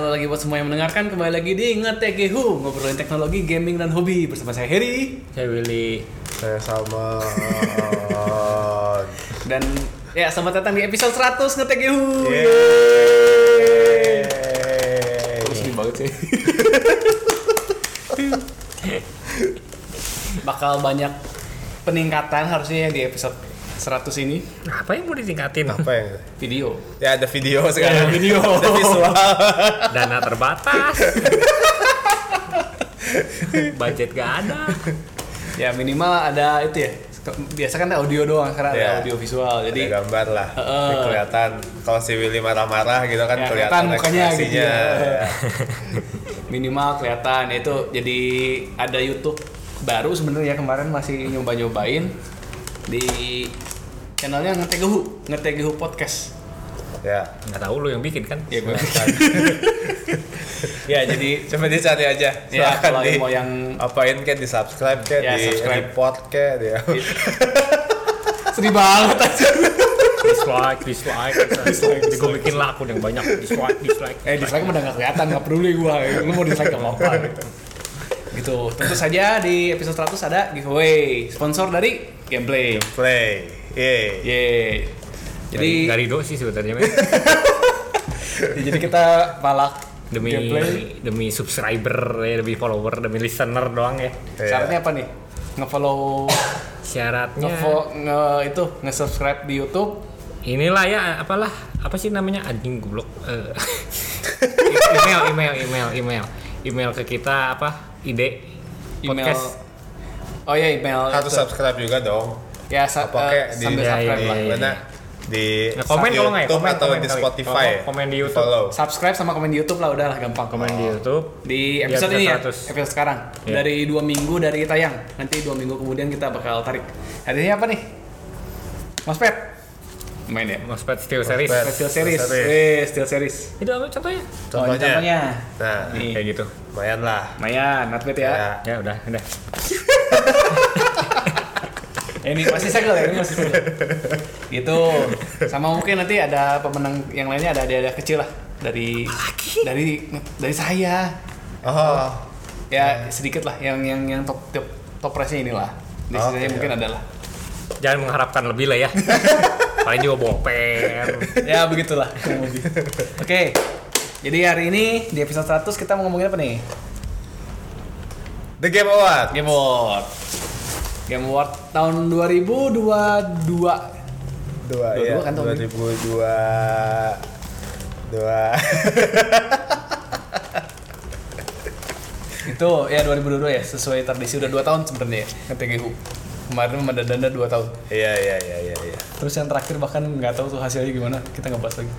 halo lagi buat semua yang mendengarkan kembali lagi di Ngetegehu ngobrolin teknologi, gaming dan hobi bersama saya Heri Saya Willy. Saya sama dan ya selamat datang di episode 100 Ngetegehu. Yeay. Sedih banget sih. Bakal banyak peningkatan harusnya ya di episode 100 ini Apa yang mau ditingkatin? Apa yang video. Ya ada video sekarang. ada video. ada visual. Dana terbatas. Budget gak ada. Ya minimal ada itu ya. Biasa kan audio doang sekarang ada Ya. audio visual. Jadi Jadi gambar lah. Jadi kelihatan kalau si Willy marah-marah gitu kan Ya, kelihatan mukanya gitu ekspresinya. ya. Ya. minimal kelihatan itu jadi ada YouTube baru sebenarnya kemarin masih nyoba-nyobain di channelnya ngetegehu ngetegehu podcast Ya. Nggak tahu lu yang bikin kan? ya gue ya jadi Coba dicari aja. ya kalau di mau yang apain kayak di subscribe kayak Ya, di subscribe. report kayak dia. sedih banget aja Dislike, dislike. dislike. Gue bikin lah akun yang banyak. Dislike, dislike. eh dislike udah gak kelihatan gak peduli gue lu mau dislike gak apa-apa gitu gitu tentu saja di episode 100 ada giveaway sponsor dari gameplay Play. Yeay. Yeay. Jadi jadi dari do sih sebenarnya. jadi kita balak demi gameplay demi subscriber ya, demi follower, demi listener doang ya. Syaratnya apa nih? Nge-follow, Syaratnya nge-follow, nge itu, nge-subscribe di YouTube. inilah ya apalah apa sih namanya anjing goblok Eh, email email email email email ke kita apa ide Email. Oh ya email. Harus itu. subscribe juga dong. Ya, sa- Apa eh, kayak di- sambil Ya, subscribe ya, lah. ya, ya. Mana di Nah, komen kalau nggak ya? YouTube Komen, atau komen di. Spotify. Kalau komen di YouTube. Follow. Subscribe sama komen di YouTube lah, udah lah gampang. komen di YouTube Di Di episode ini ya, episode 100. episode sekarang. Iya. Dari dua minggu dari tayang. Nanti dua minggu kemudian kita bakal tarik. Hari ini apa nih? Mas Pet. Main ya? Mospet Steel Series Mospet. Steel Series. Series. Eh, Steel Series. itu apa contohnya Oh, Contohnya. contohnya. Nah, Nih. kayak gitu lumayan lah. Lumayan, not bad ya. Ya. ya udah udah ini masih segel ya, ini masih segel. gitu. Sama mungkin nanti ada pemenang yang lainnya ada ada kecil lah dari dari dari saya. Oh. Ya sedikit lah yang yang yang top top top price inilah. Di Oke, sisanya mungkin adalah. jangan mengharapkan lebih lah ya paling juga pen Ya begitulah. Oke. Jadi hari ini di episode 100 kita mau ngomongin apa nih? The Game Award. Game Award. Game Award tahun 2022. Dua, Dua, ya. dua kan, Tommy? 2002. Dua. Itu ya 2022 ya, sesuai tradisi udah 2 tahun sebenarnya ya, NTGU. Kemarin sama Danda 2 tahun. Iya, iya, iya, iya, iya. Terus yang terakhir bahkan nggak tahu tuh hasilnya gimana, kita nggak bahas lagi.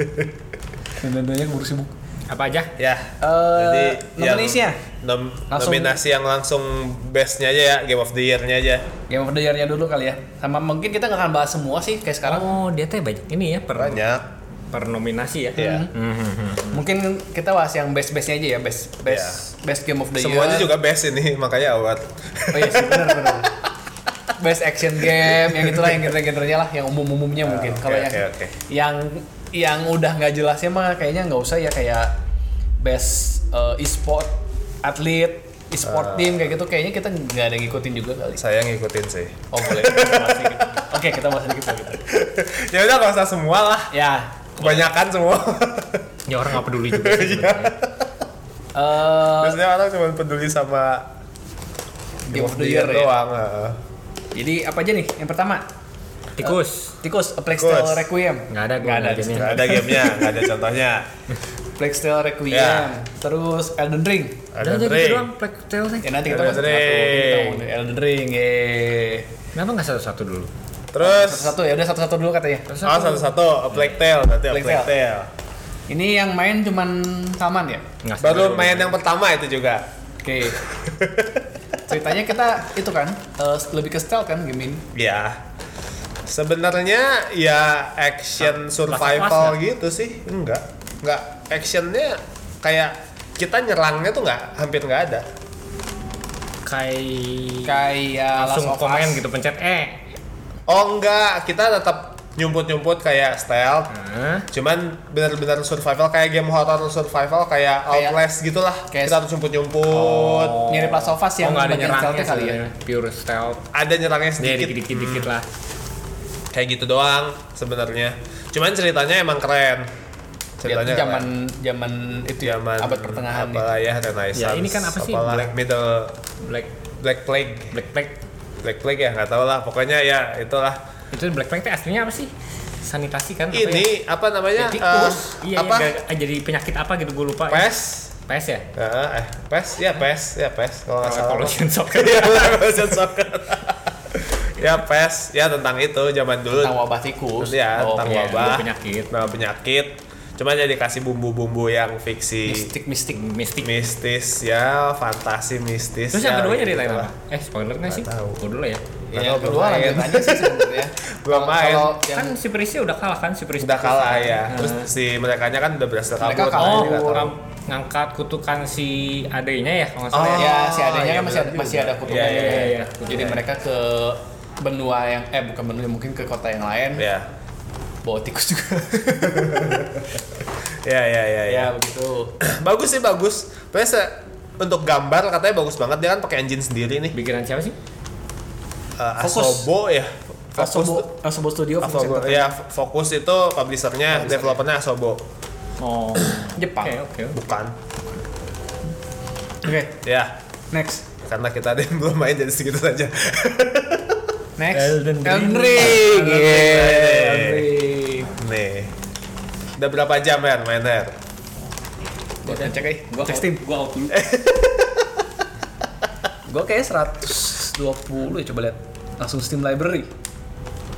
Dan Dandanya keburu sibuk. Apa aja Ya. Eh, Jadi yang nominasinya? nom- Langsung- nominasi yang langsung best-nya aja ya, Game of the Year-nya aja. Game of the Year-nya dulu kali ya. Sama mungkin kita nggak akan bahas semua sih kayak sekarang. oh dia teh banyak ini ya per Banyak. per nominasi ya Iya. Mhm. Mungkin kita bahas yang best-bestnya aja ya, best best best Game of the Year. Semuanya juga best ini, makanya award. Oh iya sih, benar benar. Best action game, yang itulah yang genre-genrenya lah, yang umum-umumnya mungkin. oke, Kalau yang oke, oke. yang yang udah nggak jelasnya mah kayaknya nggak usah ya kayak best uh, e-sport atlet, e-sport Ah. team kayak gitu kayaknya kita nggak ada ngikutin juga kali. Saya ngikutin sih. Oh boleh. Oke kita dikit gitu. ya udah nggak usah semua lah. Ya. Kebanyakan semua. ya orang nggak peduli juga sih sebenarnya. eh Biasanya orang cuma peduli sama Game of the Year ya. doang. heeh. Jadi apa aja nih? Yang pertama tikus Tikus, A Plague Tale. Requiem. nggak ada Nggak ada. nggak gamenya. Nggak ada gamenya, nggak ada contohnya. Plague Tale Requiem. Ya. Terus Elden Ring. Aja gitu Ring. doang Plague Tale nih Ya nanti kita Elden bahas satu. Elden Ring. Yeay. kenapa nggak satu-satu dulu Terus Satu-satu ya udah satu-satu dulu katanya. Terus Oh satu-satu, A Plague Tale, berarti A Plague Tale. Ini yang main cuman Salman ya? nggak Baru main yang pertama itu juga. Oke. Ceritanya kita itu kan eh, lebih ke stealth kan game ini. Ya. Sebenarnya ya action survival gitu sih, enggak. Enggak actionnya kayak kita nyerangnya tuh nggak hampir nggak ada. kayak Kayak langsung komen gitu pencet eh Oh enggak, kita tetap nyumput-nyumput kayak stealth. Hah? Cuman benar-benar survival kayak game horror survival kayak Kayak- Outlast gitulah. kayak- Kita harus nyumput-nyumput. Mirip Last of Us yang oh, ada nyerangnya kali ya. Pure stealth. Ada nyerangnya Ya, sedikit. dikit-dikit dikit lah. Kayak gitu doang sebenarnya. Cuman ceritanya emang keren. Ceritanya Ya, zaman zaman itu ya, zaman abad pertengahan nih. apalah ya Renaissance. Ya, ini kan apa sih? apalah, Black- Middle Black Black Plague. Black Plague. Black Plague ya nggak tahu lah. Pokoknya ya itulah. Itu Black Plague itu aslinya apa sih? Sanitasi kan? apa ya? Ini apa namanya? Ya, tikus. eh, Iya, apa? iya, gak- jadi penyakit apa gitu gue lupa. Pes. Pes ya? Heeh, eh, PES, ya PES, ya PES kalau nggak salah. Evolution Soccer. Iya, Evolution Soccer. Ya PES, ya tentang itu zaman dulu. Tentang wabah tikus. Ya, Oh, tentang iya, wabah, penyakit. nama penyakit. Cuma jadi kasih bumbu-bumbu yang fiksi, mistik-mistik. Mistik. mistis, ya fantasi mistis. Terus ya, yang kedua gitu nyeritain lah. apa? Eh, spoiler nggak sih? tahu. Dulu ya. Ya, yang tahu, kedua belum main. lanjut aja sih sebenarnya. Belum Kalau- main. Yang Kan si Prisya udah kalah kan si Prisya. Udah kalah ya. Terus si mereka kan udah berhasil Mereka kabur. kalah. Oh, Jadi ngangkat kutukan si adenya ya kalau nggak salah Oh. ya. ya si adanya iya kan masih benar masih ada kutukannya. Iya, iya, iya. Jadi mereka ke benua yang eh bukan benua mungkin ke kota yang lain Ya. bawa tikus juga. Ya, ya, ya, ya. ya begitu. bagus sih bagus. Se- untuk gambar katanya bagus banget dia kan pakai engine sendiri nih. Bikinan siapa sih? Eh, Fokus. Asobo ya. Asobo, Fokus. Asobo Studio Fokus Asobo. Ya, Fokus itu publishernya, developernya Asobo. Oh. Jepang. Oke, oke. Bukan. Oke, Ya, next. karena kita ada yang belum main jadi segitu saja. Next. Elden Ring. Elden Ring. Yeah. Elden Ring. nih. Udah berapa jam ya main Her? Gua cek aja. Gua Cek Steam. gua out dulu. Gua kayak 120 ya coba lihat. Langsung Steam Library.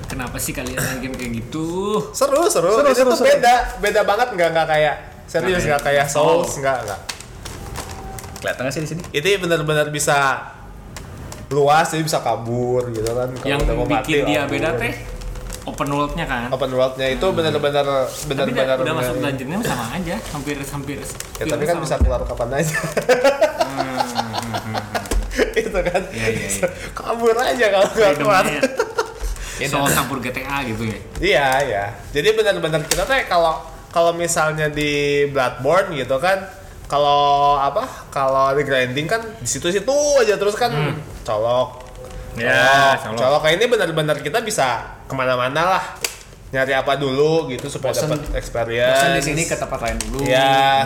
Kenapa sih kalian main game kayak gitu? Seru, seru. Seru, Itu seru, tuh seru. beda, beda banget nggak nggak kayak serius nggak kayak Souls nggak nggak. Kelihatan nggak sih di sini? Itu benar-benar bisa luas jadi bisa kabur gitu kan. Kalau Yang mau mati, bikin dia kabur. beda teh open world-nya kan. Open world-nya itu benar-benar Tapi benar-benar udah, masuk dungeonnya sama aja, hampir hampir. Ya, tapi kan bisa keluar kapan aja. itu kan. Iya, iya, iya. Kabur aja kalau nggak keluar. Ya, soal campur GTA gitu ya. Iya, iya. Jadi benar-benar kita teh kalau kalau misalnya di Bloodborne gitu kan kalau apa? Kalau di grinding kan di situ-situ aja terus kan colok. Ya, colok. colok. colok. Kayak ini benar-benar kita bisa ke mana-mana lah. Nyari apa dulu gitu supaya Bosen- dapat experience. Bosan di sini ke tempat lain dulu. Ya.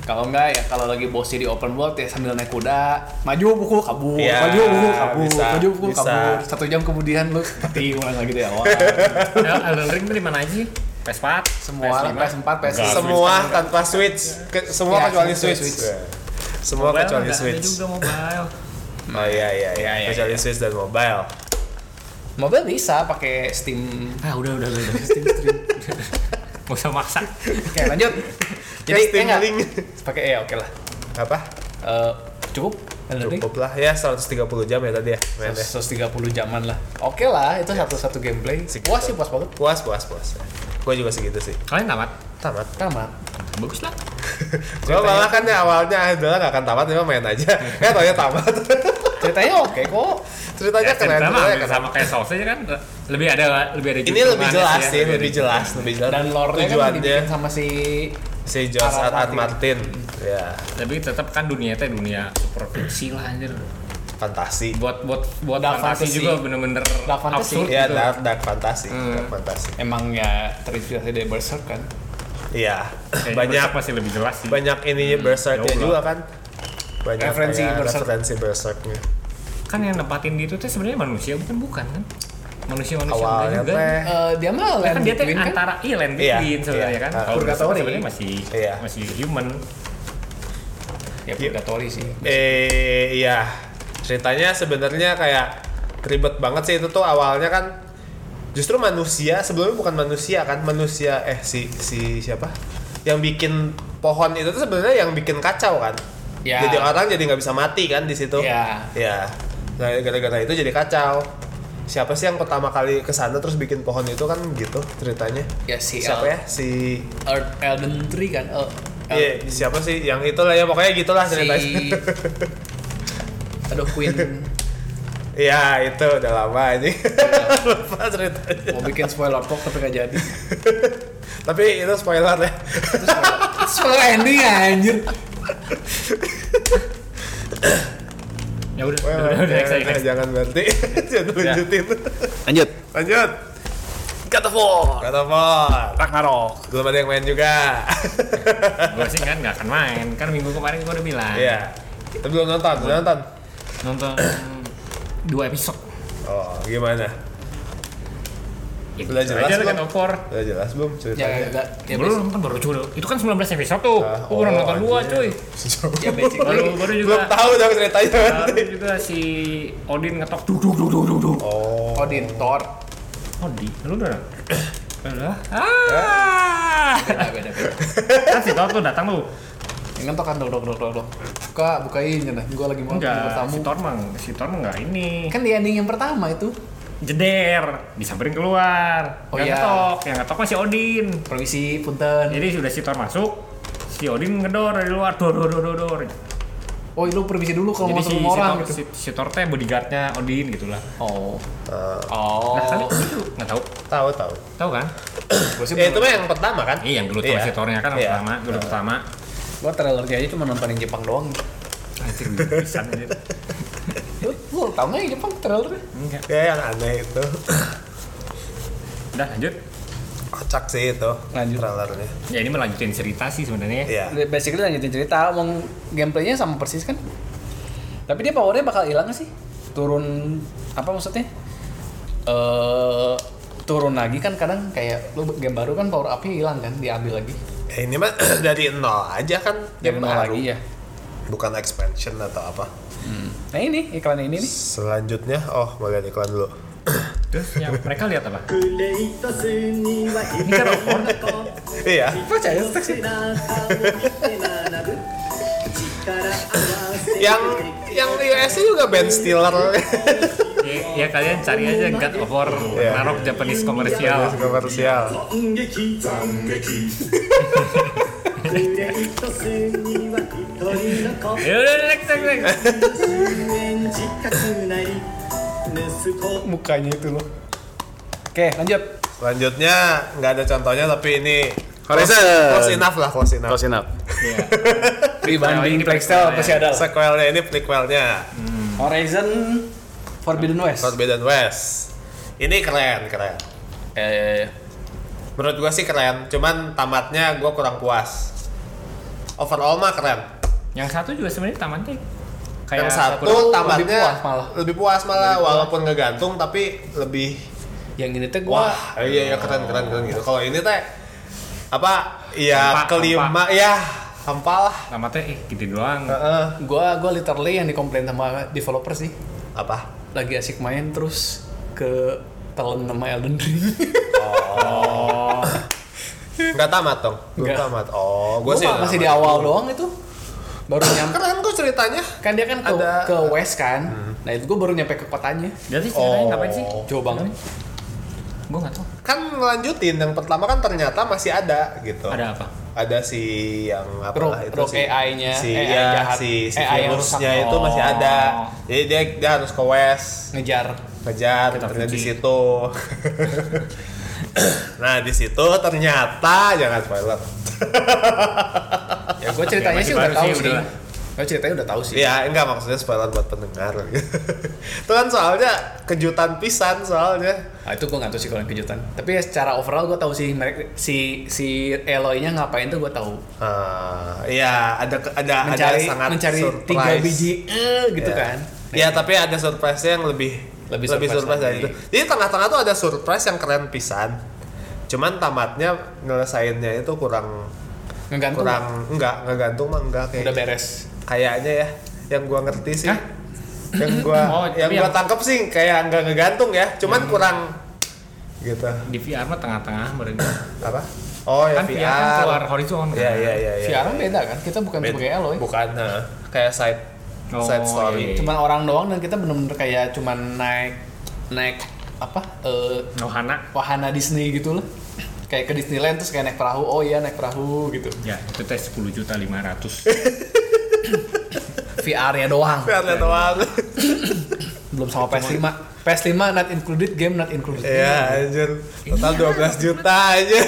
Kalau enggak ya kalau lagi bosi di open world ya sambil naik kuda, maju buku kabur, Iya, maju buku kabur, bisa, maju buku bisa. kabur. Satu jam kemudian lu mati ulang lagi deh awal. El- Elden Ring di mana aja sih? PS4, Semua lah, PS4, PS5. Enggak. Semua tanpa switch. Ke- semua Ya, kecuali semua switch. Switch. Ya. Semua Mobile kecuali switch. juga mobile. Oh iya iya iya. Iya, iya, kecuali iya. switch dan mobile. Mobil bisa pakai Steam. Ah, udah udah udah. udah. Steam stream. Gak usah maksa. Oke, lanjut. Jadi Ya, Steam eh. Link. pakai ya oke lah. Apa? Eh, cukup? Cukup lah ya 130 jam ya tadi ya mainnya. 130 jaman lah. Oke lah, itu satu-satu gameplay. Segitu. Puas sih, puas banget. Puas puas puas. Gue juga segitu sih. Kalian tamat? Tamat. Tamat. Bagus lah. Gue malah kan ya awalnya adalah gak akan tamat, cuma main aja. Eh taunya tamat. Ceritanya oke kok. Ceritanya Ya, keren, cerita mah ceritanya hampir keren. sama kayak Souls aja kan. Lebih ada lebih ada Ini lebih hitungannya jelas ya, sih, lebih ada- jelas, lebih jelas. Dan lore-nya kan Tujuannya dibikin sama si si George. R. R. Martin. Ya, Tapi tetap kan dunia teh dunia super fiksi lah anjir. Fantasi. Buat buat buat Dark fantasi fantasy. juga bener-bener Dark fantasy. absurd Ya gitu. dark dark fantasi, Hmm. dark fantasi. emang ya terinspirasi dari Berserk kan. Iya. Banyak Berserk masih lebih jelas sih. banyak ininya Berserknya jauh lah. juga kan. Banyak Referensi kayak Berserk. referensi Berserknya. Kan yang nempatin di itu tuh sebenarnya manusia bukan bukan kan? Manusia-manusia enggak Awalnya juga. teh Eh, dia mah Ya land kan dia tuh between kan? antara iya land Iya, between sebenarnya iya. kan. Berserk Purgatory. sebenarnya masih Iya. masih human. Ya purgatory sih. Eh iya ceritanya sebenarnya kayak ribet banget sih. Itu tuh awalnya kan justru manusia sebelumnya bukan manusia kan manusia eh si si siapa? Yang bikin pohon itu tuh sebenarnya yang bikin kacau kan. Ya. jadi orang jadi nggak bisa mati kan di situ. Ya. ya. Nah gara-gara itu jadi kacau. Siapa sih yang pertama kali ke sana terus bikin pohon itu kan gitu ceritanya? Ya si siapa El- ya? Si Earth Elden Tree kan. El- Iya, siapa sih? Yang itulah ya pokoknya gitulah si ceritanya Aduh Queen Iya itu udah lama ini. Lupa ceritanya. Mau bikin spoiler talk tapi gak jadi. Tapi itu spoiler ya. Itu spoiler, spoiler ending anjir. Ya udah, Well, udah, udah, next, jangan, next. jangan berhenti. Jangan lanjutin. Lanjut. Lanjut. God of War. God of War. Ragnarok. Belum ada yang main juga. Gue sih kan nggak akan main, kan minggu kemarin gue udah bilang. Iya. Tapi belum nonton, belum nonton. Nonton dua episode. Oh, gimana? Ya, Udah gitu jelas aja belum? kan opor. Udah jelas belum Ya, ceritanya? enggak. Ya, belum kan baru cuy. Itu kan 19 episode tuh. Ah, oh, nonton dua cuy. ya basically. Baru baru juga. Belum tahu dong ceritanya Baru juga si Odin ngetok duk duk duk duk duk duk. Oh. Odin, Thor. Odin, lu udah? Udah. Ah. Beda, beda, beda. kan si Thor tuh datang tuh. Yang kan dok, dok, dok, dok, dok. Buka, bukain ya. Gue lagi mau Enggak, tamu. si Thor mah, si Thor mah enggak ini. Kan di ending yang pertama itu. Jeder, disamperin keluar. Oh, yang iya. ngetok, yang ngetok masih Odin. Permisi, punten. Jadi sudah si Thor masuk, si Odin ngedor dari luar, dor dor dor dor. dor. Oh, lu permisi dulu kalau mau si, ketemu si, orang Thor, gitu. si, si Thor teh bodyguardnya Odin gitu lah. Oh. Ah, Oh. Nah, tapi itu nggak tahu, tahu tahu. tahu kan? Ya itu mah yang pertama kan? Iya, yang dulu tuh Iya. si Thornya kan yang Iya. pertama, dulu pertama. Gue trailernya aja cuma nonton yang Jepang doang. Anjir, bisa aja. Lu, lu tau nggak yang Jepang trailernya? Enggak. Ya yang aneh itu. Udah lanjut. Kocak sih itu. Lanjut. Trailernya. Ya ini melanjutin cerita sih sebenarnya. Iya. Basically lanjutin cerita, omong gameplaynya sama persis kan? Tapi dia powernya bakal hilang nggak sih? Turun apa maksudnya? Eh turun lagi kan kadang kayak lu game baru kan power up-nya hilang kan diambil lagi ya ini mah dari nol aja kan dari nol baru. lagi ya. Bukan expansion atau apa. Hmm. nah ini iklan ini nih. Selanjutnya oh mau lihat iklan dulu. Yang mereka lihat apa? ini kan iya. Percaya sih yang yang US juga band Stiller. Ya, ya kalian cari aja God of War. Yeah. Narok Japanese komersial komersial Mukanya itu loh. Oke, lanjut. Selanjutnya nggak ada contohnya tapi ini Horizon. Close, enough lah, close enough. Close enough. Iya. Yeah. Dibanding Playstyle pasti ada. Sequelnya ini prequelnya. Hmm. Horizon Forbidden West. Forbidden West. Ini keren, keren. Eh, Menurut gua sih keren, cuman tamatnya gua kurang puas. Overall mah keren. Yang satu juga sebenarnya tamatnya yang kayak satu lebih tamatnya puas malah. lebih puas malah walaupun ngegantung tapi lebih yang ini tuh gua wah iya iya keren keren keren gitu. Kalau ini teh apa ya Hampa, kelima ya hampa lah. tamatnya eh gitu doang. Heeh. gua gua literally yang dikomplain sama developer sih apa? lagi asik main terus ke telan nama Elden Ring Oh. Nggak tamat dong. Belum Nggak. tamat. Oh, gua gua sih masih di awal doang itu baru nyampe Keren kok ceritanya. kan dia kan ke, Ada- ke west kan nah itu gua baru nyampe ke kotanya Jadi ceritanya ngapain sih? jauh banget Gue nggak tahu. Kan ngelanjutin yang pertama kan ternyata masih ada gitu. Ada apa? Ada si yang apa lah itu si AI-nya, si AI ya, jahat. si si AI virusnya itu masih Oh. ada. Jadi dia dia harus ke west ngejar kejar Kita ternyata di situ. nah di situ ternyata jangan spoiler. ya gua ceritanya sih udah tahu sih, gua ceritanya udah tahu sih Iya enggak maksudnya spoiler buat pendengar. itu kan soalnya kejutan pisan soalnya. Nah, itu gue nggak tahu sih kalau kejutan. Tapi ya secara overall gue tahu sih mereka si si Eloy-nya ngapain tuh gue tahu. Ah, iya ada ada Mencari ada sangat mencari surprise. tiga biji eh gitu Iya. kan. Iya, tapi ada surprise yang lebih Lebih lebih, surprise dari itu. Jadi tengah-tengah tuh ada surprise yang keren pisan. Cuman tamatnya nyelesainnya itu kurang Ngegantung kurang enggak ngegantung mah enggak kayak udah beres. kayaknya ya yang gua ngerti sih. Hah? Yang gua Oh, yang gua yang- tangkep sih kayak enggak ngegantung ya, cuman kurang gitu. Di VR mah tengah-tengah berarti. Apa? Oh ya kan VR. VR kan keluar horizon. Iya iya iya iya. VR kan beda kan, kita bukan Beda. sebagai Eloy. Bukan nah, kayak side Oh, side iya, story. iya. Cuman orang doang dan kita bener-bener kayak cuman naik naik apa eh Nohana. wahana Disney gitu loh. Kayak ke Disneyland terus kayak naik perahu. Oh iya naik perahu gitu. Ya, itu tes 10 juta 500. VR-nya doang. VR-nya doang. belum sama PS5. PS5 not included, game not included. Iya, anjir. Total 12 juta aja.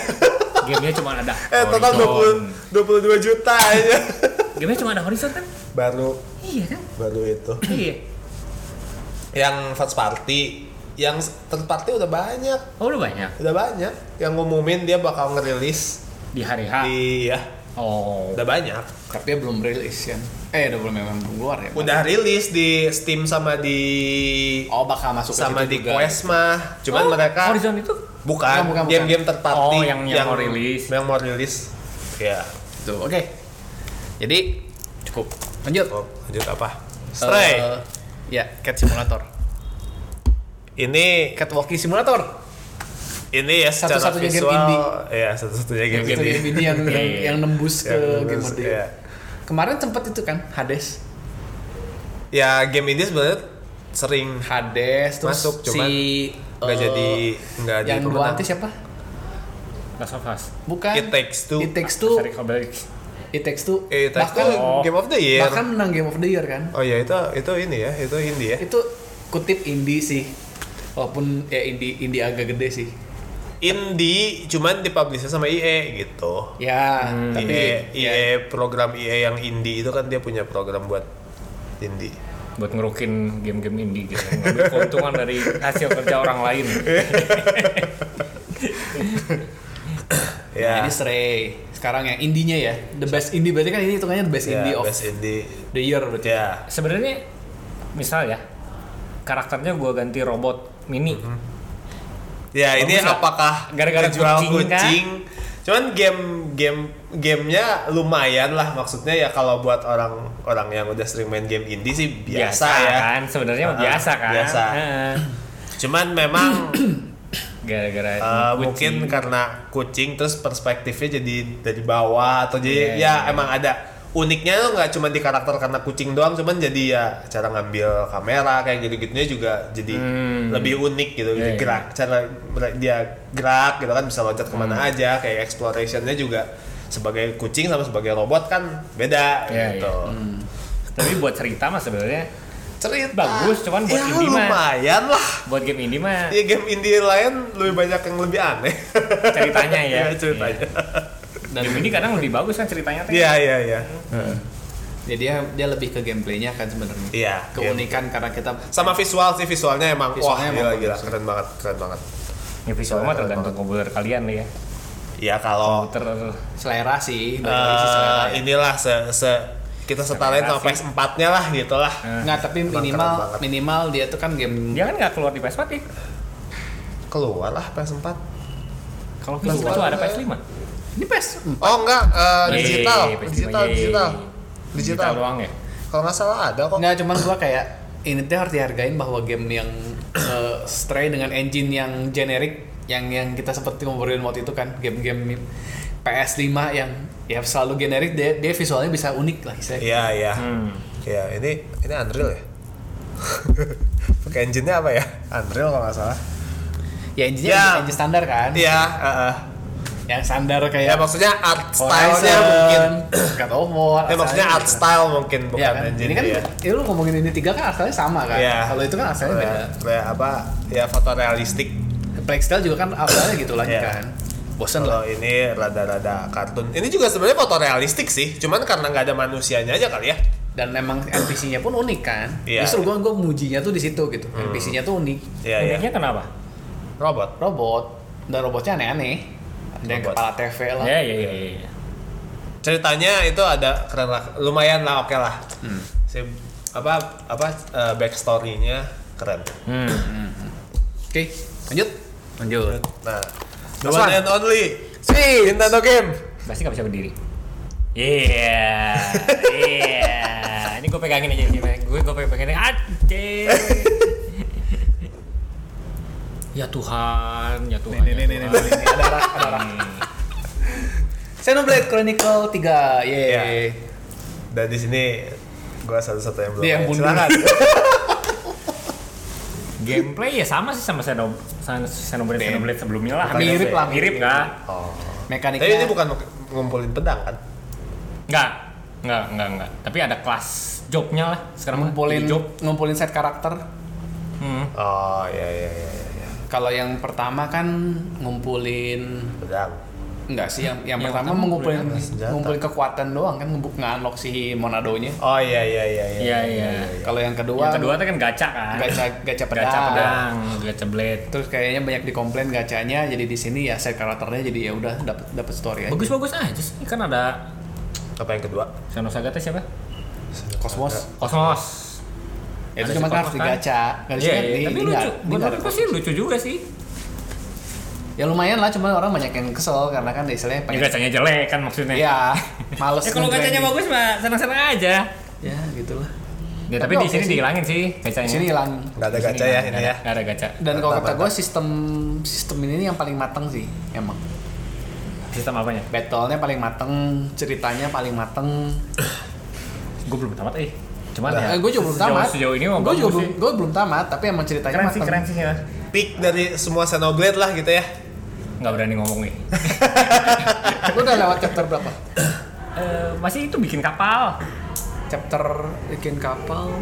Gamenya cuma ada Eh, total Horizon. 20 22 juta aja. Gamenya cuma ada Horizon kan? Baru Iya kan? baru itu. Iya. Yang first party, yang third party udah banyak. Oh udah banyak Udah banyak yang ngumumin dia bakal ngerilis di hari H. di ya, Oh. udah banyak. Tapi belum rilis kan. Eh, udah belum memang belum keluar ya. Udah rilis di Steam sama di Oh, bakal masuk ke sama di juga. Quest mah. Cuman Oh, mereka Horizon itu bukan bukan. game-game third party Oh, yang- yang mau rilis. Yang mau rilis. Ya. Tuh, oke. Jadi cukup. Lanjut. Oh, lanjut apa? Stray. Eh, ya, Cat Simulator. ini Catwalking Simulator. ini ya secara Satu-satunya game visual indie. ya satu-satunya game indie. game ini yang Iya, iya. yang nembus ke Yang game nembus, mode. iya. Kemarin sempat itu kan Hades. Ya game indie sebenarnya sering Hades terus Masuk, cuman si nggak eh, jadi nggak jadi yang dua siapa? Last of Us. Bukan. It Takes Two. It Takes Two. It Takes Two. Eh, It Takes bahkan Two Game of the Year. bahkan menang Game of the Year kan. Oh ya itu itu ini ya, itu indie ya. Itu kutip indie sih. Walaupun ya indie indie agak gede sih. Indie cuman dipublish sama EA gitu. Ya, Hmm. tapi EA, ya, EA program EA yang indie itu kan dia punya program buat indie. buat ngerukin game-game indie gitu ngambil keuntungan dari hasil kerja orang lain Ya. ini Stray. Sekarang yang indinya ya, the best indie berarti kan ini hitungannya the best ya, indie of best indie. the year berarti. Ya. sebenarnya misal ya karakternya gua ganti robot mini Ya ini Bagus ya? apakah Gara-gara ngejual kucing, kucing? Cuman game game gamenya lumayan lah maksudnya ya kalau buat orang orang yang udah sering main game indie sih biasa, ya. kan sebenarnya Ah, biasa kan biasa. Heeh. Cuman memang gara-gara uh, mungkin karena kucing terus perspektifnya jadi dari bawah atau jadi Iya, ya iya. emang ada uniknya tuh nggak cuma di karakter karena kucing doang cuman jadi ya cara ngambil kamera kayak gitu-gitunya juga jadi Hmm. lebih unik gitu Iya, iya. gerak cara ber- dia gerak gitu kan bisa loncat ke mana Hmm. aja kayak explorationnya juga sebagai kucing sama sebagai robot kan beda Iya, gitu iya. tapi buat cerita mah sebenarnya cerita. Bagus, cuman buat ya, indie mah. lumayan lah. Buat game indie mah. Ya game indie lain lebih banyak yang lebih aneh. Ceritanya ya. Iya, ceritanya. Dan game indie kadang lebih bagus kan ceritanya iya iya iya. Jadi dia dia lebih ke gameplaynya kan sebenarnya. Iya, Keunikan karena kita sama visual sih visualnya emang Visualnya wah gila emang gila. bagus. keren banget keren banget. Ya visual mah tergantung komputer kalian nih ya. Ya kalau komputer. Selera sih, sih selera. ya. inilah se, se- kita setarain sama Generasi. PS4 nya lah gitu lah Nggak, tapi minimal minimal dia tuh kan game dia kan nggak keluar di PS4 ya? Keluar lah PS4 kalau Keluar. PS4 cuma ada PS5 ini PS oh enggak eh, digital. PS5, digital yeay. digital. digital digital. doang ya? Kalau nggak salah ada kok. Nggak, cuman gua kayak ini tuh harus dihargain bahwa game yang eh, Stray dengan engine yang generik yang yang kita seperti ngobrolin waktu itu kan game-game PS5 yang ya selalu generik dia, dia visualnya bisa unik lah istilahnya. iya iya hmm. iya ini ini Unreal ya pakai engine-nya apa ya Unreal kalau nggak salah Ya engine-nya Ya. engine standar kan. iya heeh. Yang standar ya kayak maksudnya art style-nya mungkin God of War. ya maksudnya art gitu. style mungkin bukan Iya kan? engine Ini kan ya ya lu ngomongin ini tiga kan asalnya sama kan. Iya. Kalau itu kan asalnya beda. Kayak- kayak apa ya fotorealistik Playstyle juga kan asalnya gitu lagi Iya. kan. Bosen lah. kalau ini rada-rada kartun ini juga sebenarnya fotorealistik sih cuman karena nggak ada manusianya aja kali ya Dan memang NPC-nya pun unik kan. Iya. Justru gua gua mujinya tuh di situ gitu. NPC-nya tuh unik. Iya iya uniknya kenapa robot Robot dan robotnya aneh-aneh. Ada yang Robot. kepala TV lah. ya ya ya ya ceritanya itu ada keren lah lumayan lah oke lah si apa apa eh, backstory-nya keren hmm. Oke, lanjut. Lanjut. nah the one one. and only Sweet. Nintendo game pasti nggak bisa berdiri Iya, iya. Ini gue pegangin aja sih, gue gue pegangin anjir. Ya Tuhan, ya Tuhan. Nih, nih, ya nih, nih, nih, nih. Ada arah, ada arah. Nih. Xenoblade Chronicle 3. Yeay. Iya. dan di sini gua satu-satu yang belum Dia yang bunuh. Silakan. Gameplay ya sama sih sama Xeno- sama Xenoblade Xenoblade sebelumnya lah. Mirip lah, Mirip nggak? oh Mekaniknya. tapi ini bukan ngumpulin pedang kan Nggak, nggak, nggak, nggak. Tapi ada kelas jobnya lah. Sekarang ngumpulin job. ngumpulin set karakter. Hmm. Oh iya iya iya iya. iya. Kalau yang pertama kan ngumpulin Pedang. Enggak sih yang yang, Yang pertama mengumpulin ngumpulin apa? Senjata. ngumpulin kekuatan doang kan ngebuk nge-unlock si Monadonya. Oh iya iya iya Iya, iya. Kalau yang kedua Yang kedua tuh kan gacha kan. gacha gacha pedang. Gacha pedang, gacha blade. Terus kayaknya banyak dikomplain gacanya jadi di sini ya set karakternya jadi ya udah dapat dapat story aja. Bagus-bagus aja sih. Kan ada Apa yang kedua? Xenosaga teh siapa? Kosmos. Kosmos. Ya, itu cuma kan harus Kosmos kan? digacha. Nggak di Iya, sini, iya. di- tapi lucu. Menurutku sih lucu juga sih. Ya lumayan lah, cuma orang banyak yang kesel karena kan istilahnya Ya pengen gacanya jelek kan maksudnya. Iya, males Ya kalau nge-grinding. gacanya bagus mah senang-senang aja. Ya, gitulah. Ya, Tapi tapi, di sini sih. dihilangin sih Di gacanya. sini hilang. Nggak ada Di gacha ya ini ya. ada- nggak ada gacha. Dan kalau kata gue sistem sistem ini yang paling mateng sih, emang. Sistem apanya? Battle-nya paling mateng, ceritanya paling mateng. Gue belum tamat eh. Cuman Nah, ya. Eh, gue juga belum sejauh- tamat. Sejauh ini gue juga belum, gue belum tamat, tapi emang ceritanya Keren sih, keren sih ya. Peak dari semua Xenoblade lah gitu ya. Nggak berani ngomong nih. Lu udah lewat chapter berapa? Eh, masih itu bikin kapal. Chapter bikin kapal.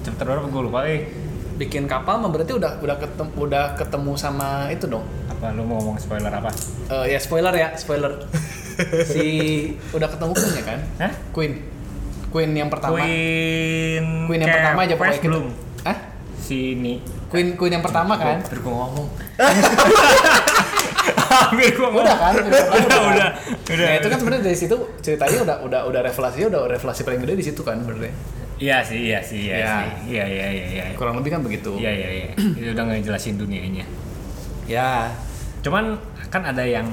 Chapter berapa gue lupa eh. Bikin kapal mah berarti udah udah ketemu udah ketemu sama itu dong. Apa lu mau ngomong spoiler apa? Eh, ya spoiler ya, spoiler. si udah ketemu Queen ya kan? Hah? Queen. Queen yang pertama. Queen. Queen yang pertama aja pokoknya kita- belum. Hah? Sini. Queen Queen yang pertama kan? Hampir gue ngomong. Hampir gue ngomong. Udah kan? Udah, kan? udah, udah. Ya, itu kan sebenarnya dari situ ceritanya udah udah udah revelasinya udah revelasi paling gede di situ kan sebenarnya. Iya sih, iya sih, iya Ya. sih. Iya, iya, iya, iya. Kurang lebih kan begitu. Iya, iya, iya. Itu udah ngejelasin dunianya. Ya. Cuman kan ada yang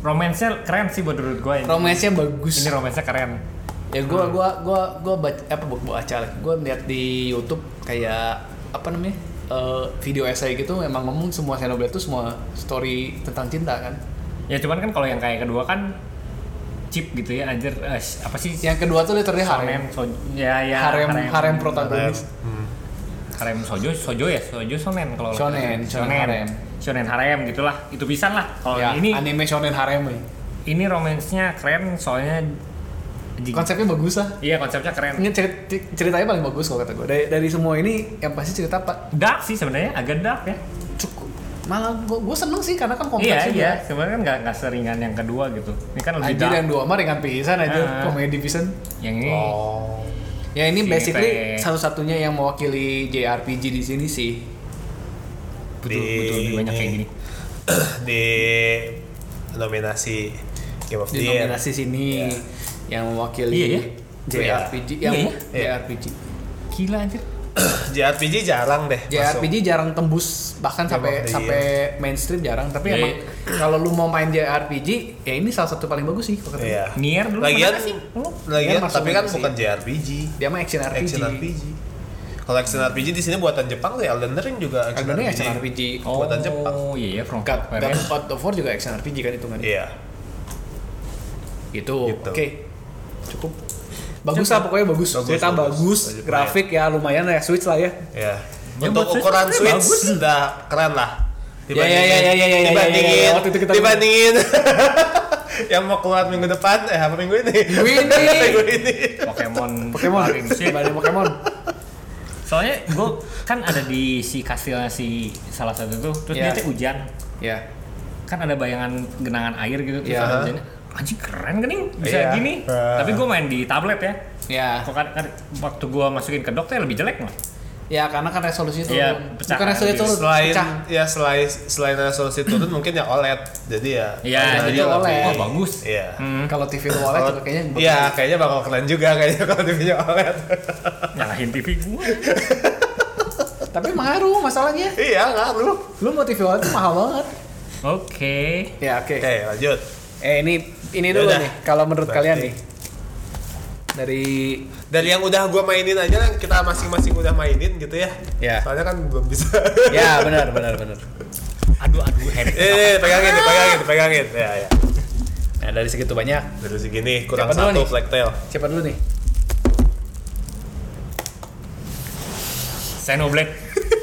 romansnya keren sih menurut gue. Romance-nya bagus. Ini romansnya keren. Ya gua gua gua gua baca apa buku baca lagi. Gua lihat di YouTube kayak apa namanya? eh, video essay gitu emang ngomong semua Xenoblade itu semua story tentang cinta kan. Ya cuman kan kalau yang kayak kedua kan cheap gitu ya anjir eh, apa sih Yang kedua tuh literally harem. Shonen, so, ya ya harem harem protagonis. Hmm. harem sojo sojo ya sojo shonen kalau Shonen, shonen harem. shonen harem gitulah itu bisa lah kalau ya, ini anime shonen harem ini romansnya keren soalnya anjing. Konsepnya bagus lah. iya konsepnya keren Ini cerit- ceritanya paling bagus kalau kata gue. Dari, dari semua ini yang pasti cerita apa? dark sih sebenarnya agak dark ya Cukup. Malah gue gue seneng sih karena kan iya kompleks juga. iya sebenarnya kan nggak seringan yang kedua gitu ini kan lebih Anjir dark yang dua mah ringan pisan aja Ah. komedi pisan. yang ini Oh. Ya ini Si basically satu-satunya yang mewakili JRPG di sini sih. betul Di betul lebih banyak kayak ini. gini di nominasi Game of the Di Year. nominasi sini yang mewakili Iya ya? JRPG Iya yang ya? JRPG. gila anjir JRPG jarang deh. JRPG jarang tembus bahkan Game sampai the sampai mainstream jarang tapi Iya, emang kalau lu mau main JRPG ya ini salah satu paling bagus sih masuk. Iya. Nier dulu Lagian, sih? Lu? lagian Nier masuk tapi kan sih. bukan JRPG. Dia mah action RPG. Action RPG. Kalau action RPG di sini buatan Jepang tuh ya Elden Ring juga action Elden Ring RPG. action RPG. oh Buatan Jepang. iya ya from God, God, ya. Of War juga action RPG kan hitungannya. Iya. Gitu. Gitu. Oke. Cukup. Bagus lah pokoknya bagus. Bagus, Cerita bagus. bagus, Bagus, grafik ya lumayan ya Switch lah ya. Iya. Ya, Untuk Switch ukuran sebenarnya Switch bagus. udah keren lah. Ya, ya, ya, ya, ya, ya, ya, dibandingin, ya, ya, waktu itu kita- dibandingin yang mau keluar minggu depan, eh apa minggu ini? Minggu ini. minggu ini. Pokemon Pokemon. sih. Dibanding Pokemon. Soalnya gue kan ada di si kastilnya si salah satu tuh, terus Iya. dia tuh hujan. Ya. Kan ada bayangan genangan air gitu terus Iya. hujannya. Anjing keren kan nih bisa Iya. gini. Iya. Tapi gue main di tablet ya. Ya. Kok kan, kan waktu gue masukin ke dock tuh lebih jelek malah. Ya karena kan resolusi itu Iya, pecah bukan kan, resolusi itu Selain pecah. ya selain selain resolusi turun mungkin ya OLED. Jadi ya. Iya, jadi OLED. lebih- Oh bagus. Iya. Hmm. Kalau TV lu OLED juga kayaknya Iya, kayaknya bakal keren juga kayaknya kalau TV-nya OLED. Nyalahin TV gue. Tapi ngaruh masalahnya. iya, ngaruh. Lu mau TV OLED mahal banget. Oke. Ya oke. Oke, lanjut. Eh ini ini dulu Yaudah. nih kalau menurut Berarti- kalian nih. Dari Dari yang udah gua mainin aja kan kita masing-masing udah mainin gitu ya. Ya. Soalnya kan belum bisa. ya benar benar benar. Aduh aduh headache. eh, pegangin, dipegangin, dipegangin. Ya, ya. Nah dari segitu banyak. Dari segini kurang Siapa satu black tail. Siapa dulu nih? Xenoblade.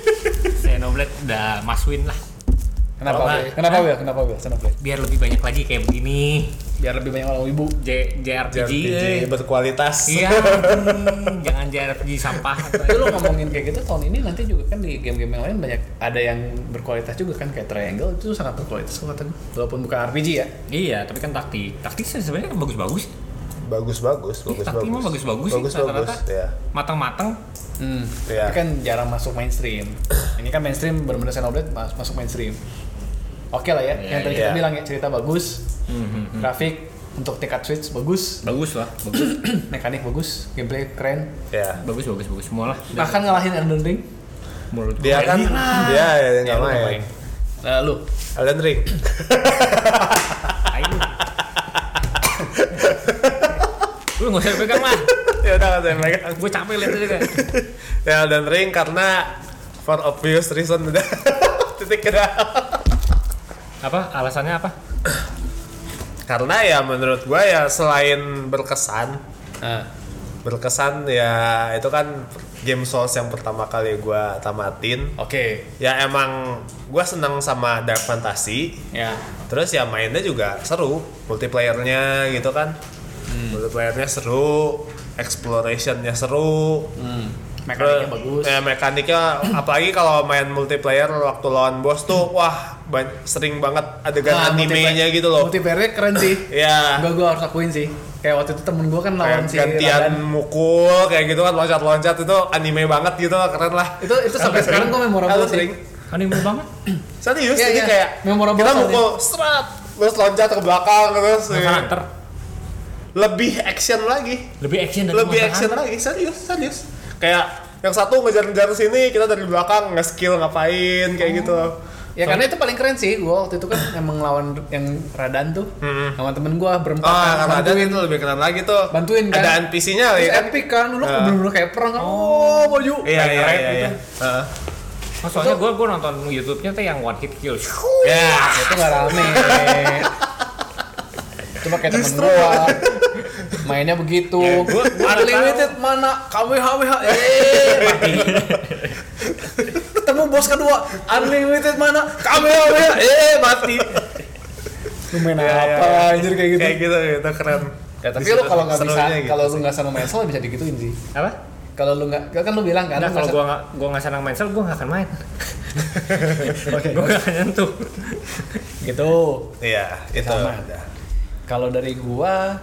Xenoblade udah masuin lah. Kenapa? Kenapa Wil? Kenapa Wil? Xenoblade. Biar lebih banyak lagi kayak begini. Biar lebih banyak orang wibu J JRPG. JRPG eh. berkualitas. Iya, hmm, jangan JRPG sampah. tapi lu ngomongin kayak gitu tahun ini nanti juga kan di game-game yang lain banyak ada yang berkualitas juga kan kayak Triangle itu sangat berkualitas kok kata gue walaupun bukan RPG ya iya, tapi kan taktik. Taktik sih sebenarnya kan bagus-bagus. Bagus bagus, bagus taktik mah bagus-bagus sih Bagus rata-rata. bagus, ya. Matang-matang. hmm. Iya. tapi kan jarang masuk mainstream ini kan mainstream benar-benar Xenoblade mas masuk mainstream oke lah ya Iya, yang tadi iya. kita bilang ya cerita bagus Hmm, grafik untuk tingkat switch bagus Bagus lah, bagus. mekanik bagus gameplay keren Ya. bagus bagus bagus semua lah. bahkan ngalahin Elden Ring Menurut Dia kan dia ya Ya, nggak lu main. main. Nah, lu Elden Ring. Lu nggak usah pegang lah. ya udah nggak saya megang. Gue capek lihat aja kan. Ya Elden Ring karena for obvious reason udah titik kena. Apa? Alasannya apa? karena ya menurut gua ya selain berkesan nah, berkesan ya itu kan game Souls yang pertama kali gua tamatin. Oke. Ya emang gua seneng sama Dark Fantasy. Ya. Terus ya mainnya juga seru multiplayernya gitu kan. Multiplayernya seru explorationnya seru. Hmm. mekaniknya bagus. ya mekaniknya apalagi kalau main multiplayer waktu lawan bos tuh wah sering banget adegan Nah, animenya multiplayer- gitu loh multiplayernya keren sih ya Gua gua harus akuin sih. Kayak waktu itu temen gua kan lawan kayak si gantian Radan. mukul kayak gitu kan loncat-loncat itu anime banget gitu keren lah Itu itu sampai sekarang gua memorable Halo, sih. sering Anime banget. serius Iya, jadi iya. kayak Memorable kita mukul serat terus loncat ke belakang terus Monster ya. Lebih action lagi Lebih action dari lebih action Hunter. lagi serius serius kayak yang satu ngejar-ngejar sini kita dari belakang nge-skill ngapain kayak gitu Ya karena itu paling keren sih. Gua waktu itu kan emang lawan yang Radan tuh. Mm-mm. Sama temen gua berempat Oh, kan, bantuin. itu lebih keren lagi tuh. Bantuin kan. Ada NPC-nya Terus ya kan? epic kan. Lu Ah. bener-bener kayak perang kan. Oh, baju. Iya, Kayak iya, iya, gitu. iya. Heeh. Oh, soalnya gue gue nonton YouTube-nya tuh yang one hit kill. Ya, Itu gak rame. Cuma kayak temen gua. Mainnya begitu. Ya, gua- Unlimited mana? KWHWH. Eh, mati. Ketemu bos kedua. Unlimited mana? KWHWH. Eh, mati. Lu main iya, apa iya. anjir kayak gitu? Kayak gitu, itu keren. Ya, tapi lu kalau nggak bisa, gitu kalau lu nggak sama main Soul bisa digituin sih. Apa? Kalau lu nggak, kan lu bilang kan. Nah, kalau gue nggak gue nggak senang main sel, gue nggak akan main. Oke. gue nggak akan nyentuh. gitu. Iya, itu. Sama. ada. Kalau dari gua,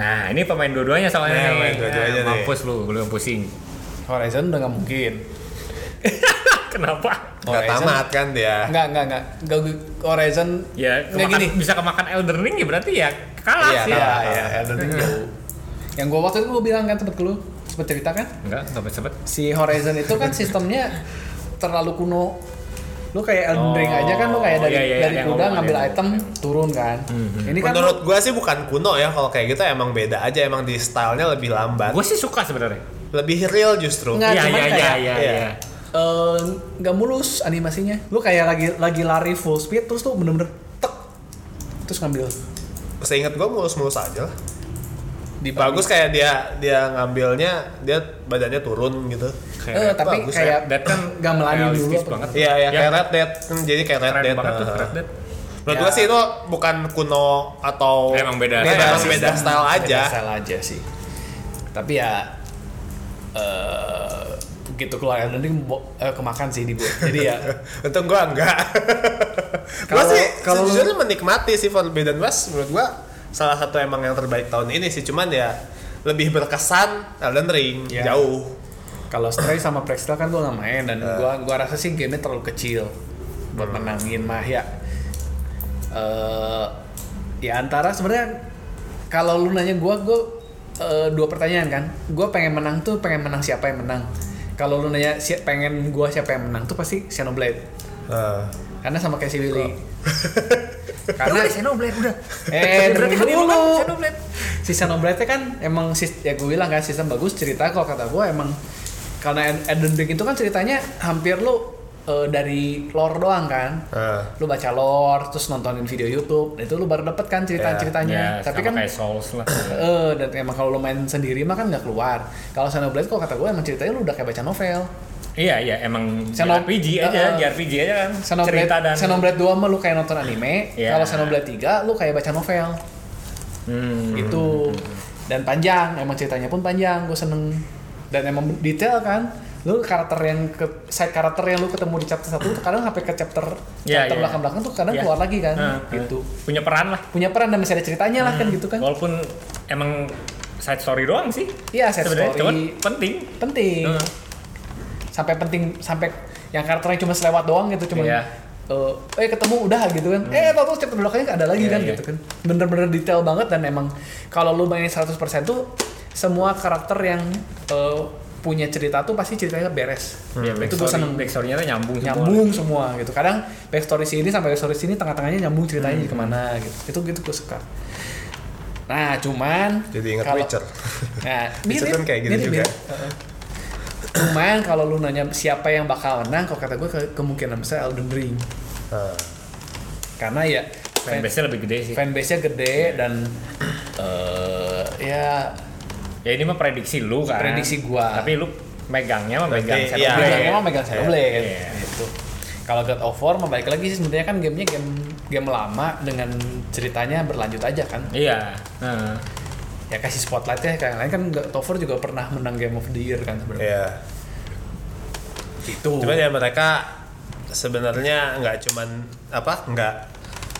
Nah, ini pemain dua-duanya soalnya Nah, nih. pemain dua-duanya Nah, nih. Mampus lu, lu yang pusing. Horizon udah nggak mungkin. Kenapa? Horizon- tamat kan dia. Nggak, nggak, nggak. Nggak, Horizon Ya, nggak kemakan, gini. bisa kemakan Elden Ring ya berarti ya kalah Iya, sih. Ya, kalah. ya, Elden Ring jauh. Yang gua waktu itu gua bilang kan sempet ke lu, sempet cerita kan? Enggak, enggak sempet. Si Horizon itu kan sistemnya terlalu kuno. Lu kayak Elden Ring Oh, aja kan lu kayak dari iya, iya, dari yang kuda ngambil yang item turun kan. Ini kan Menurut gua sih bukan kuno ya kalau kayak gitu emang beda aja emang di stylenya lebih lambat. Gue sih suka sebenarnya. Lebih real justru. Nggak, Iya, iya, iya, kayak- iya, iya. Iya. eh, nggak mulus animasinya. Lu kayak lagi lagi lari full speed terus tuh bener-bener tek terus ngambil Seingat gua mulus-mulus aja lah. di Bagus kayak dia dia ngambilnya dia badannya turun gitu. Eh, tapi bagus kayak Dead kan nggak melani dulu banget. Iya, ya, Ya. kayak Red Dead. Hmm, jadi kayak Red Dead. banget tuh. Red Dead. Menurut Ya. sih itu bukan kuno atau Emang beda Beda, style emang beda style aja. Beda style aja sih. Tapi ya eh begitu keluar bo- eh, kemakan sih di gua. Jadi ya Untung gua enggak. Kalau- sih kalau sejujurnya menikmati sih Forbidden West menurut gua salah satu emang yang terbaik tahun ini sih cuman ya lebih berkesan Elden Ring Ya. jauh. kalau Stray sama Prextel kan gua nggak main dan gua gua rasa sih gamenya terlalu kecil buat menangin mah ya. Eh ya antara sebenarnya kalau lu nanya gua gua eh, dua pertanyaan kan. Gua pengen menang tuh pengen menang siapa yang menang. Kalau lu nanya si pengen gua siapa yang menang tuh pasti Xenoblade. Nah. Karena sama kayak si Willy. Karena Karena Xenoblade udah. Eh, Berarti dulu kan dulu kan. Xenoblade. Si Xenoblade kan emang sis- ya gue bilang kan sistem bagus cerita kalau kata gue emang karena Ed- Elden Ring itu kan ceritanya hampir lu eh, dari lore doang kan. Nah. Lu baca lore terus nontonin video YouTube, itu lu baru dapet kan cerita-ceritanya. Ya, Tapi sama kan kayak Souls lah. eh dan emang kalau lu main sendiri mah kan nggak keluar. Kalau Xenoblade kok kata gue emang ceritanya lu udah kayak baca novel. Iya, iya, emang Xeno- RPG aja, Uh, JRPG aja kan. Xenoblade, Cerita dan Xenoblade 2 mah lu kayak nonton anime, Iya. kalau Xenoblade 3 lu kayak baca novel. Hmm. Itu dan panjang, emang ceritanya pun panjang, gue seneng dan emang detail kan. Lu karakter yang ke side karakter yang lu ketemu di chapter satu tuh kadang sampai ke chapter Iya, chapter iya. belakang-belakang tuh kadang Iya. keluar lagi kan, Nah, gitu. Punya peran lah. Punya peran dan masih ada ceritanya lah kan gitu kan. Walaupun emang side story doang sih. Iya, side Sebenarnya, story. cuman penting. penting Heeh. sampai penting sampai yang karakternya cuma selewat doang gitu cuma Iya. eh eh ketemu udah gitu kan eh tau chapter belakangnya ada lagi Iya, kan iya. gitu kan bener-bener detail banget dan emang kalau lu mainin 100% tuh semua karakter yang eh, punya cerita tuh pasti ceritanya beres Ya, itu gue seneng Backstory-nya tuh nyambung semua. nyambung semua gitu kadang backstory sini sampai backstory sini tengah-tengahnya nyambung ceritanya jadi ke mana gitu itu gitu gue suka nah cuman Jadi ingat kalau- Witcher. nah Witcher kan kayak gitu mirip, juga. mirip. Heeh. cuman kalau lu nanya siapa yang bakal menang kalau kata gue ke- kemungkinan besar Elden Ring Nah, karena ya fan, Fanbase-nya lebih gede sih. fanbase-nya gede dan eh ya Ya ini mah prediksi lu kan. Prediksi gua. Tapi lu megangnya mah megang Shadow iya, Blade. Megangnya mah megang. Xenoblade Iya. gitu. Kalau God of War mah balik lagi sih sebenarnya kan gamenya game game lama dengan ceritanya berlanjut aja kan. Iya. Nah, Ya kasih spotlightnya kayak lain kan God of War juga pernah menang Game of the Year kan sebenarnya. Iya. Itu. Cuman ya mereka sebenarnya nggak cuman apa nggak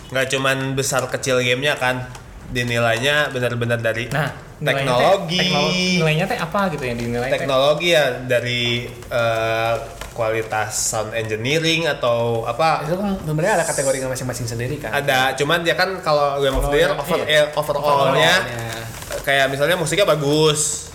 nggak cuman besar kecil gamenya kan dinilainya benar-benar dari nah teknologi nilainya teh apa gitu yang dinilai teknologi ya dari eh, kualitas sound engineering atau apa itu kan sebenarnya ada kategori masing-masing sendiri kan. ada cuman ya kan kalau Game of the Year over, iya. eh, overall-nya Overall-nya. kayak misalnya musiknya bagus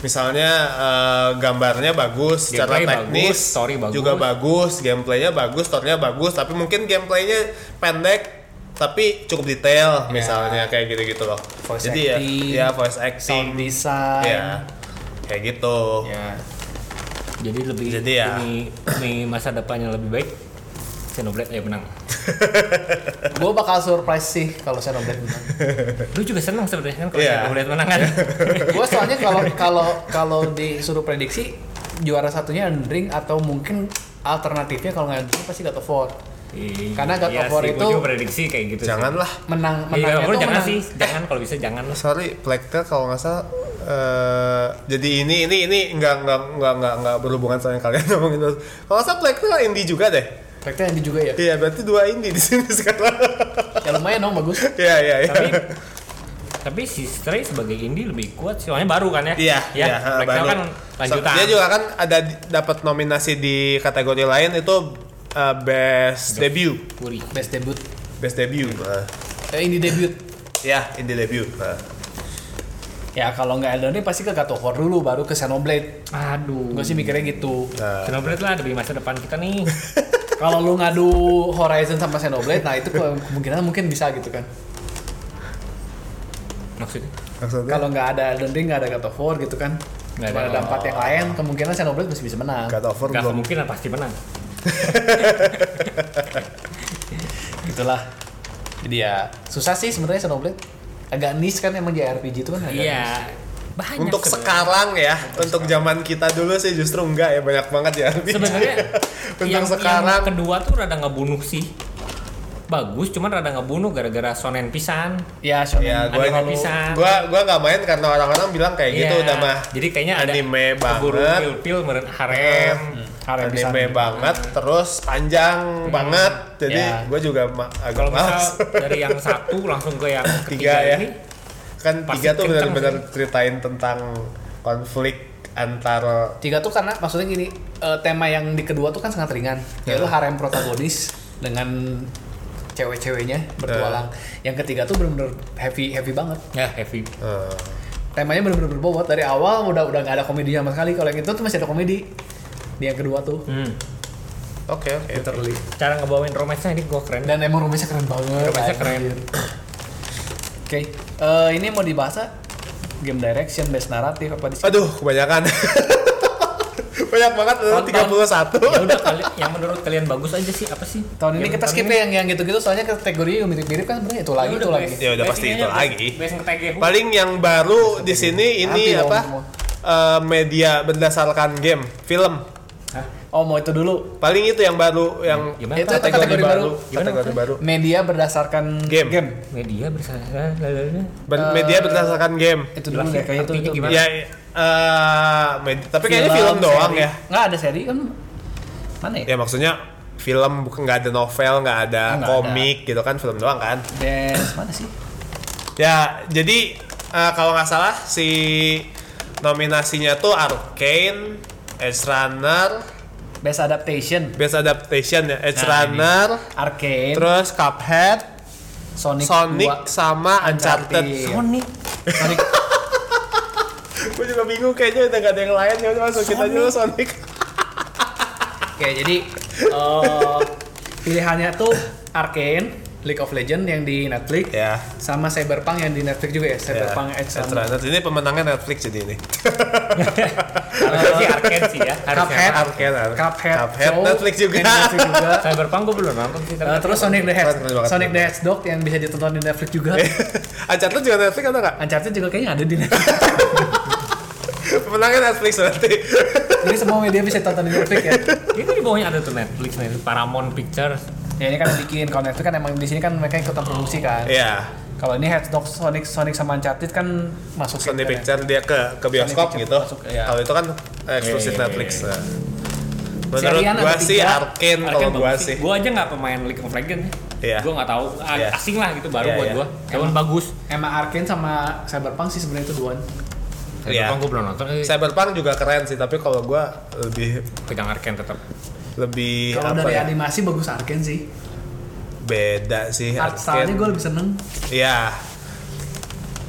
misalnya eh, gambarnya bagus secara Gameplay teknis bagus, story bagus. juga bagus gameplaynya bagus storynya bagus tapi mungkin gameplaynya pendek tapi cukup detail Ya. misalnya kayak gitu-gitu loh Voice jadi acting, ya ya voice Sound acting design. ya kayak gitu Ya. jadi lebih Jadi ya. demi, demi masa depannya lebih baik Xenoblade ya menang gue bakal surprise sih kalau Xenoblade menang. lu juga senang sebenarnya kan kalau Iya. Xenoblade menang kan gue soalnya kalau kalau kalau disuruh prediksi juara satunya Elden Ring atau mungkin alternatifnya kalau nggak Elden Ring pasti God of War. Karena God Iya of War sih, itu- prediksi kayak gitu janganlah Menang sih. Iya, menangnya lu tuh jangan menang. sih jangan kalau bisa jangan lah sorry Plague Tale kalau nggak salah eh, jadi ini ini ini nggak nggak nggak nggak nggak berhubungan sama yang kalian ngomongin terus kalau nggak salah Plague Tale indie juga deh Faktanya ini juga ya. iya berarti dua indie di sini sekarang Ya lumayan dong bagus. iya iya iya tapi tapi si Stray sebagai indie lebih kuat sih soalnya baru kan ya Iya, ya iya, Black baru. kan lanjutan So, dia juga kan ada dapat nominasi di kategori lain itu uh, best debut, Puri Best debut. best debut. Nah, Eh, ini debut. ya, indie debut. Nah, Ya kalau nggak Elden Ring pasti ke God of War dulu baru ke Xenoblade. aduh Gue sih mikirnya gitu. nah, Xenoblade lah demi masa depan kita nih Kalau lu ngadu Horizon sama Xenoblade, nah itu ke- kemungkinan mungkin bisa gitu kan. maksudnya maksudnya Kalau nggak ada Elden Ring, nggak ada God of War gitu kan. Nggak ada. ada empat yang lain, kemungkinan Xenoblade masih bisa menang. God of War nggak belum. kemungkinan pasti menang Gitulah. Jadi ya susah sih sebenarnya Xenoblade. Agak niche kan emang JRPG itu kan agak niche. iya banyak Untuk sekarang ya, untuk zaman kita dulu sih justru enggak ya banyak banget ya. sebenarnya Untuk yang, sekarang. yang kedua tuh rada ngebunuh sih bagus cuman rada ngebunuh gara-gara sonen pisan Ya, shonen Ya, Ada gua yang pisan. gua gua nggak main karena orang-orang bilang kayak gitu Iya. udah mah jadi kayaknya ada anime keburu banget. pil-pil meren harem harem anime banget terus panjang banget jadi Ya. gue juga ma- agak kalau misal males dari yang satu langsung ke yang tiga ketiga ya ini kan pasti tiga tuh benar-benar ceritain tentang konflik antar Tiga tuh karena maksudnya gini, eh, tema yang di kedua tuh kan sangat ringan. Yaitu harem protagonis dengan cewek-ceweknya bertualang. Yang ketiga tuh bener-bener heavy heavy banget. ya heavy eh, Temanya bener-bener berbobot dari awal udah udah nggak ada komedinya sama sekali. Kalau yang itu tuh masih ada komedi. Di yang kedua tuh. hmm. oke oke Literally. cara ngebawain romance-nya ini gua keren Dan emang rumahnya keren banget. Rumahnya keren. Oke, eh, ini mau dibahas ah? game direction, best naratif apa di sini? aduh kebanyakan banyak banget Tahun- tiga puluh satu ya udah kali yang menurut kalian bagus aja sih apa sih Tahun ini kita skip ya yang yang gitu-gitu soalnya kategorinya mirip-mirip kan sebenarnya itu lagi Ya itu udah, lagi. Ya udah, pasti itu lagi. paling yang baru di sini ini apa eh, media berdasarkan game film Hah? Oh mau itu dulu. Paling itu yang baru, yang Gimana? Itu kategori, kategori baru, baru. Gimana kategori baru. Media berdasarkan Game. Media bersama Ber- media berdasarkan game. Itu dulu deh kayak itu. artinya itu. gimana? Ya, eh, med- tapi kayaknya film doang seri. ya. Nggak ada seri kan? Mana ya? Ya maksudnya film bukan nggak ada novel, nggak ada Nggak komik gitu kan, film doang kan. Dance mana sih? Ya, jadi eh, kalau nggak salah si nominasinya tuh Arcane, Edge Runner, Best Adaptation, Best Adaptation ya, Edge Nah, Runner, Arcane, terus Cuphead, Sonic, Sonic 2, sama Uncharted. Uncharted. Sonic. Sonic. Gue juga bingung kayaknya udah gak ada yang lain ya udah masuk kita dulu Sonic. Oke, jadi eh, pilihannya tuh Arcane, League of Legends yang di Netflix, Ya. sama Cyberpunk yang di Netflix juga ya, Cyberpunk ya, Edge. Runner. Ini pemenangnya Netflix jadi ini. Harusnya sih arcade sih ya. Cuphead. Arcane, Ar- Cuphead, Cuphead, Show, Netflix juga. Netflix juga. Cyberpunk gue belum nonton sih. Eh, terus Sonic the Hedgehog. Sonic the Hedgehog yang bisa ditonton di Netflix juga. Uncharted juga Netflix ada nggak? Uncharted juga kayaknya ada di Netflix. Pemenangnya Netflix nanti. Jadi semua media bisa tonton di Netflix ya. itu di bawahnya ada tuh Netflix nih, Paramount Pictures. Ya ini kan yang bikin kalau Netflix kan emang di sini kan mereka ikutan produksi kan. Iya. Kalau ini Hedgehog, Sonic, Sonic sama Uncharted kan masuk Sony ke- Picture dia ke ke bioskop gitu. iya. Kalau itu kan eksklusif Iya, iya, Netflix. iya. Nah. Menurut Serian gua sih tiga. Arcane kalau gua sih. Gua aja nggak pemain League of Legends. Iya. Gua nggak tahu Iya. asing lah gitu baru Iya, buat iya. gua. Cuman bagus. Emang Arcane sama Cyberpunk sih sebenarnya itu duaan. Iya. Cyberpunk gua belum nonton. Eh, Cyberpunk juga keren sih, tapi kalau gua lebih pegang Arcane tetap. Lebih Kalau apa dari ya? animasi bagus Arcane sih. Beda sih Art style-nya gue lebih seneng. Iya.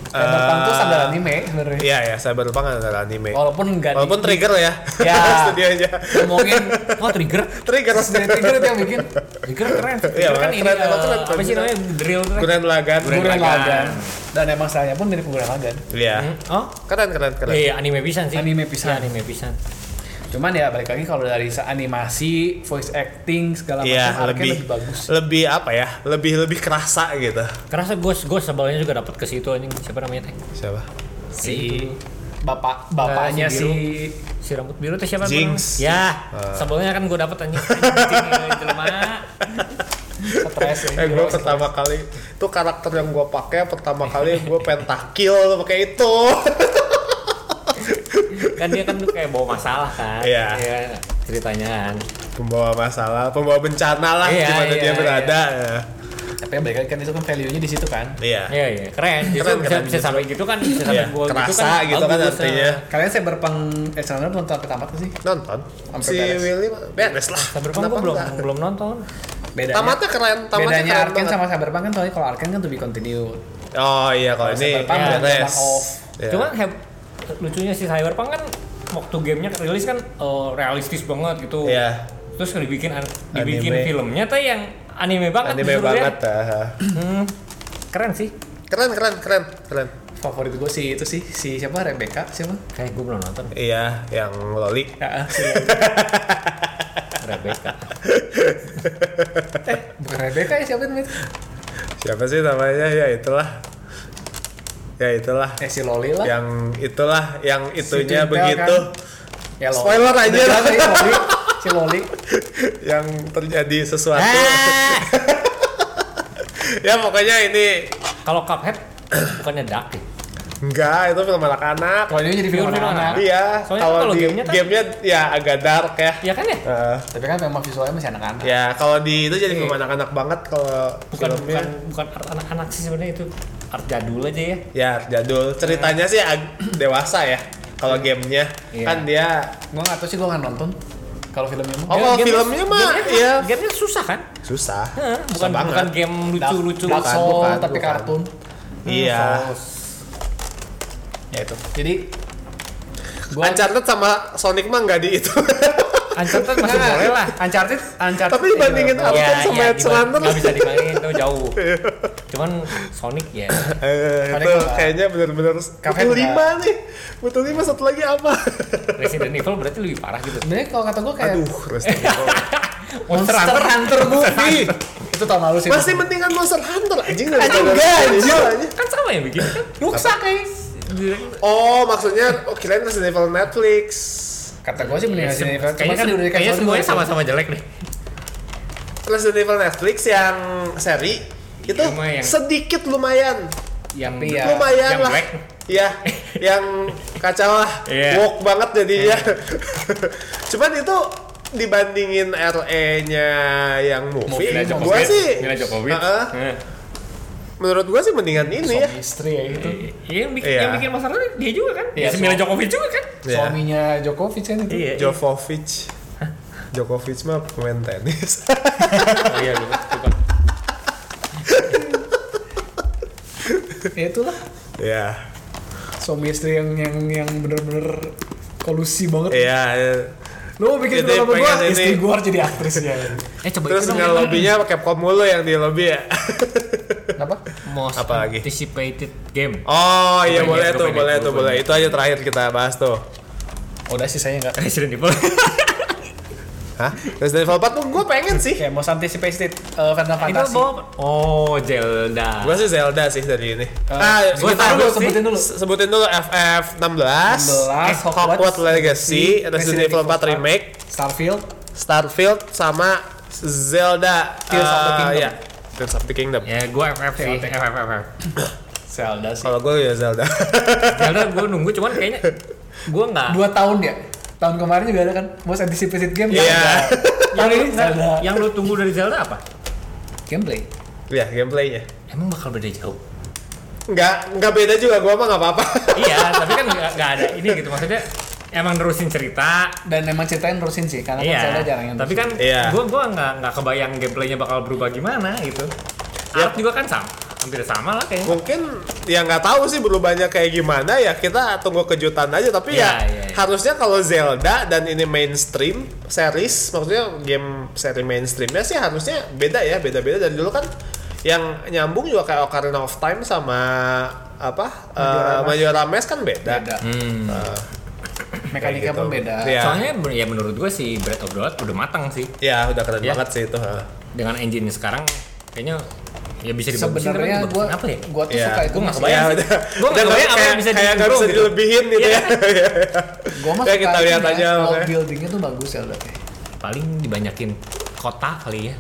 Cyberpunk tuh Eh, standar anime sebenarnya. Iya ya, Cyberpunk adalah anime. Walaupun enggak Walaupun trigger ya. Ya. Studionya. ngomongin Oh trigger. trigger Sebenarnya trigger itu yang bikin Trigger keren. Iya, Trigger kan keren, ini keren, eh, keren, apa sih keren. namanya drill tuh. Guren Lagan. Gurren Gurren Lagann. Lagann. Dan emang stylenya pun mirip Gurren Lagann. Iya. Oh, Keren keren keren. Iya, anime pisan sih. Anime pisan. Iya, anime pisan. Cuman ya balik lagi kalau dari animasi, voice acting segala Iya, macam Arcane lebih lebih bagus. lebih apa ya? Lebih lebih kerasa gitu. Kerasa gue gue sebelnya juga dapat ke situ anjing siapa namanya teh? Siapa? Si bapak bapaknya si si biru. Si rambut biru teh siapa? Jinx. Ya, Ah. sebelnya kan gue dapat anjing. Anjing, jelema. stres ya. Eh gue pertama kali itu karakter yang gue pakai pertama kali gue pentakil pakai itu. kan dia kan tuh kayak bawa masalah kan. Iya. ceritanya kan. Pembawa masalah, pembawa bencana lah Iya, di mana iya, dia berada. Tapi balik lagi kan itu kan value-nya di situ kan. Iya. Iya iya keren. Keren, bisa, keren, bisa justru. sampai gitu kan bisa sampai Iya, gua gitu kerasa kan. gitu kan artinya. eh. Kalian Cyberpunk Edge Runner belum tamat tamat sih? Nonton. Sampai si beres. Willy beres lah. Cyberpunk Kenapa gua belum enggak? belum nonton. Bedanya Tamatnya keren, tamatnya bedanya keren banget. sama Cyberpunk kan soalnya kalau Arkane kan to be continued. Oh iya kalau ini Cyberpunk ya, beres. off. Iya. Cuman lucunya si Cyberpunk kan waktu gamenya rilis kan eh, realistis banget gitu. Iya. Terus dibikin an- dibikin Anime. filmnya tuh yang anime banget anime ya. banget. ah. Hmm, keren sih. Keren keren keren keren. Favorit gue sih itu sih si siapa Rebecca siapa? Kayak gue belum nonton Iya, yang loli. Ya, si Rebecca. eh bukan Rebecca ya siapa namanya? Siapa sih namanya? Ya itulah. Ya itulah. Eh si Loli lah. Yang itulah yang itunya Twinkle begitu. Ya, Loli. Spoiler aja. Jelas ya, Loli. Si Loli. yang terjadi sesuatu. Ah! ya pokoknya ini Kalau Cuphead bukannya dark ya? enggak itu film anak-anak. Kalau ini jadi film Film anak. anak. Iya, Soalnya kalau di gamenya kan- gamenya ya agak dark ya. Iya kan ya? Heeh. Tapi kan memang visualnya masih anak-anak. ya kalau di itu jadi film anak-anak banget kalau Bukan filmnya. bukan bukan anak-anak sih sebenarnya itu art jadul aja ya. Ya jadul. Ceritanya sih ag- dewasa ya. Kalau gamenya Iya. kan dia Gue nggak tahu sih gue nggak nonton. Kalau filmnya mah. Oh, kalau Gamenya- filmnya mah gamenya- iya Gamenya susah kan? susah. Heeh, Susah bukan banget. bukan game lucu-lucu. Dark Bukan, Soul bukan, tapi bukan. kartun. Iya. Ya itu. Jadi Gua Uncharted sama Sonic mah nggak di itu. Uncharted masih boleh lah. Uncharted, Uncharted. Tapi dibandingin Arkane sama ya, Edge diba- Runner. nggak bisa dibandingin itu jauh. Cuman Sonic ya. Eh, itu kayaknya bener-bener butuh lima nih. Butuh lima satu lagi apa? Resident Evil berarti lebih parah gitu. Sebenarnya kalau kata gue kayak Aduh, Resident Evil. Monster Hunter, Hunter. movie. itu tahun lalu sih. Masih mendingan Monster Hunter anjing Anjing, enggak, anjing. Kan sama ya bikin kan? rusak guys. Oh, maksudnya oh kirain Resident Evil Netflix. Kata gue sih mending Ya, Resident Evil. Kayaknya kan udah kayaknya dikasih semuanya dulu. sama-sama jelek deh. Resident Evil Netflix yang seri itu Cuma yang- sedikit lumayan. Yang Tapi ya, lumayan yang lah. black. Iya, yang kacau lah. Iya. Woke banget jadinya. Cuman itu dibandingin RE-nya yang movie, Jovovich. sih Mila Jovovich. Heeh. Eh. Menurut gua sih mendingan ini ya. Suami istri ya itu. Iya, yang bikin, Iya. yang bikin masalah dia juga kan? Iya, Ya, Mila so- Djokovic juga kan? Iya. Suaminya Djokovic kan itu. Iya. Jokovic. Djokovic mah pemain tenis. Oh iya, lupa. lupa. Ya itulah Iya. suami istri yang yang yang bener-bener kolusi banget. Iya. iya. Lu mau bikin film apa gua? Istri gua harus jadi aktrisnya. Eh coba Terus itu dong. nggak lobbynya Capcom mulu yang di lobby ya. Most Apa lagi? anticipated game. Oh iya boleh tuh, boleh tuh, boleh. Itu aja terakhir kita bahas tuh. Udah sih saya enggak. Resident Evil. Hah? Resident Evil 4 tuh gue pengen sih. Kayak most anticipated uh, Final Fantasy. Oh, Zelda. Gue sih Zelda sih dari ini. Eh, ah, sebentar tahu dulu, sebutin dulu. Sebutin dulu FF 16, 16, Hogwarts, Hogwarts Legacy, Resident Evil 4 4, Remake, Starfield, Starfield sama Zelda Tears of the eh, Kingdom. ya, Tears of the Kingdom. Ya, gua FF sih. FF FF. Zelda sih. Kalau gue ya Zelda. Zelda gua nunggu cuman kayaknya gua nggak Dua tahun ya? Tahun kemarin juga ada kan most anticipated game. Iya. Tahun ini nggak- Zelda. yang lu tunggu dari Zelda apa? Gameplay. Iya, gameplaynya. Emang bakal beda jauh. Nggak, nggak beda juga, gue mah nggak apa-apa. iya, tapi kan nggak nggak ada ini gitu maksudnya emang nerusin cerita. Dan emang ceritanya nerusin sih, karena kan Iya. Jarang yang Tapi kan Iya. gua gua nggak nggak kebayang gameplaynya bakal berubah gimana gitu. Ya. Art juga kan sama, hampir sama lah kayaknya. Mungkin ya nggak tahu sih berubahnya kayak gimana ya kita tunggu kejutan aja tapi Iya, ya iya, iya. harusnya kalau Zelda dan ini mainstream series maksudnya game seri mainstreamnya sih harusnya beda ya beda-beda dari dulu kan yang nyambung juga kayak Ocarina of Time sama apa eh, Majora Mask kan beda. beda. Hmm. Eh, Mekanika kayak pun gitu. beda. Iya. Soalnya ya menurut gue sih Breath of the Wild udah matang sih. ya udah keren Iya. banget sih itu. ha. Dengan engine sekarang kayaknya ya bisa Sebenarnya dibagusin gua apa ya? gua tuh Iya. suka itu nggak kebayang Ya udah, Gua nggak udah kebayang apa yang bisa kayak nggak bisa gitu. dilebihin gitu Iya. ya. Gua mah Ya, suka kita lihat aja, makanya. buildingnya tuh bagus Zelda. Paling dibanyakin kota kali ya.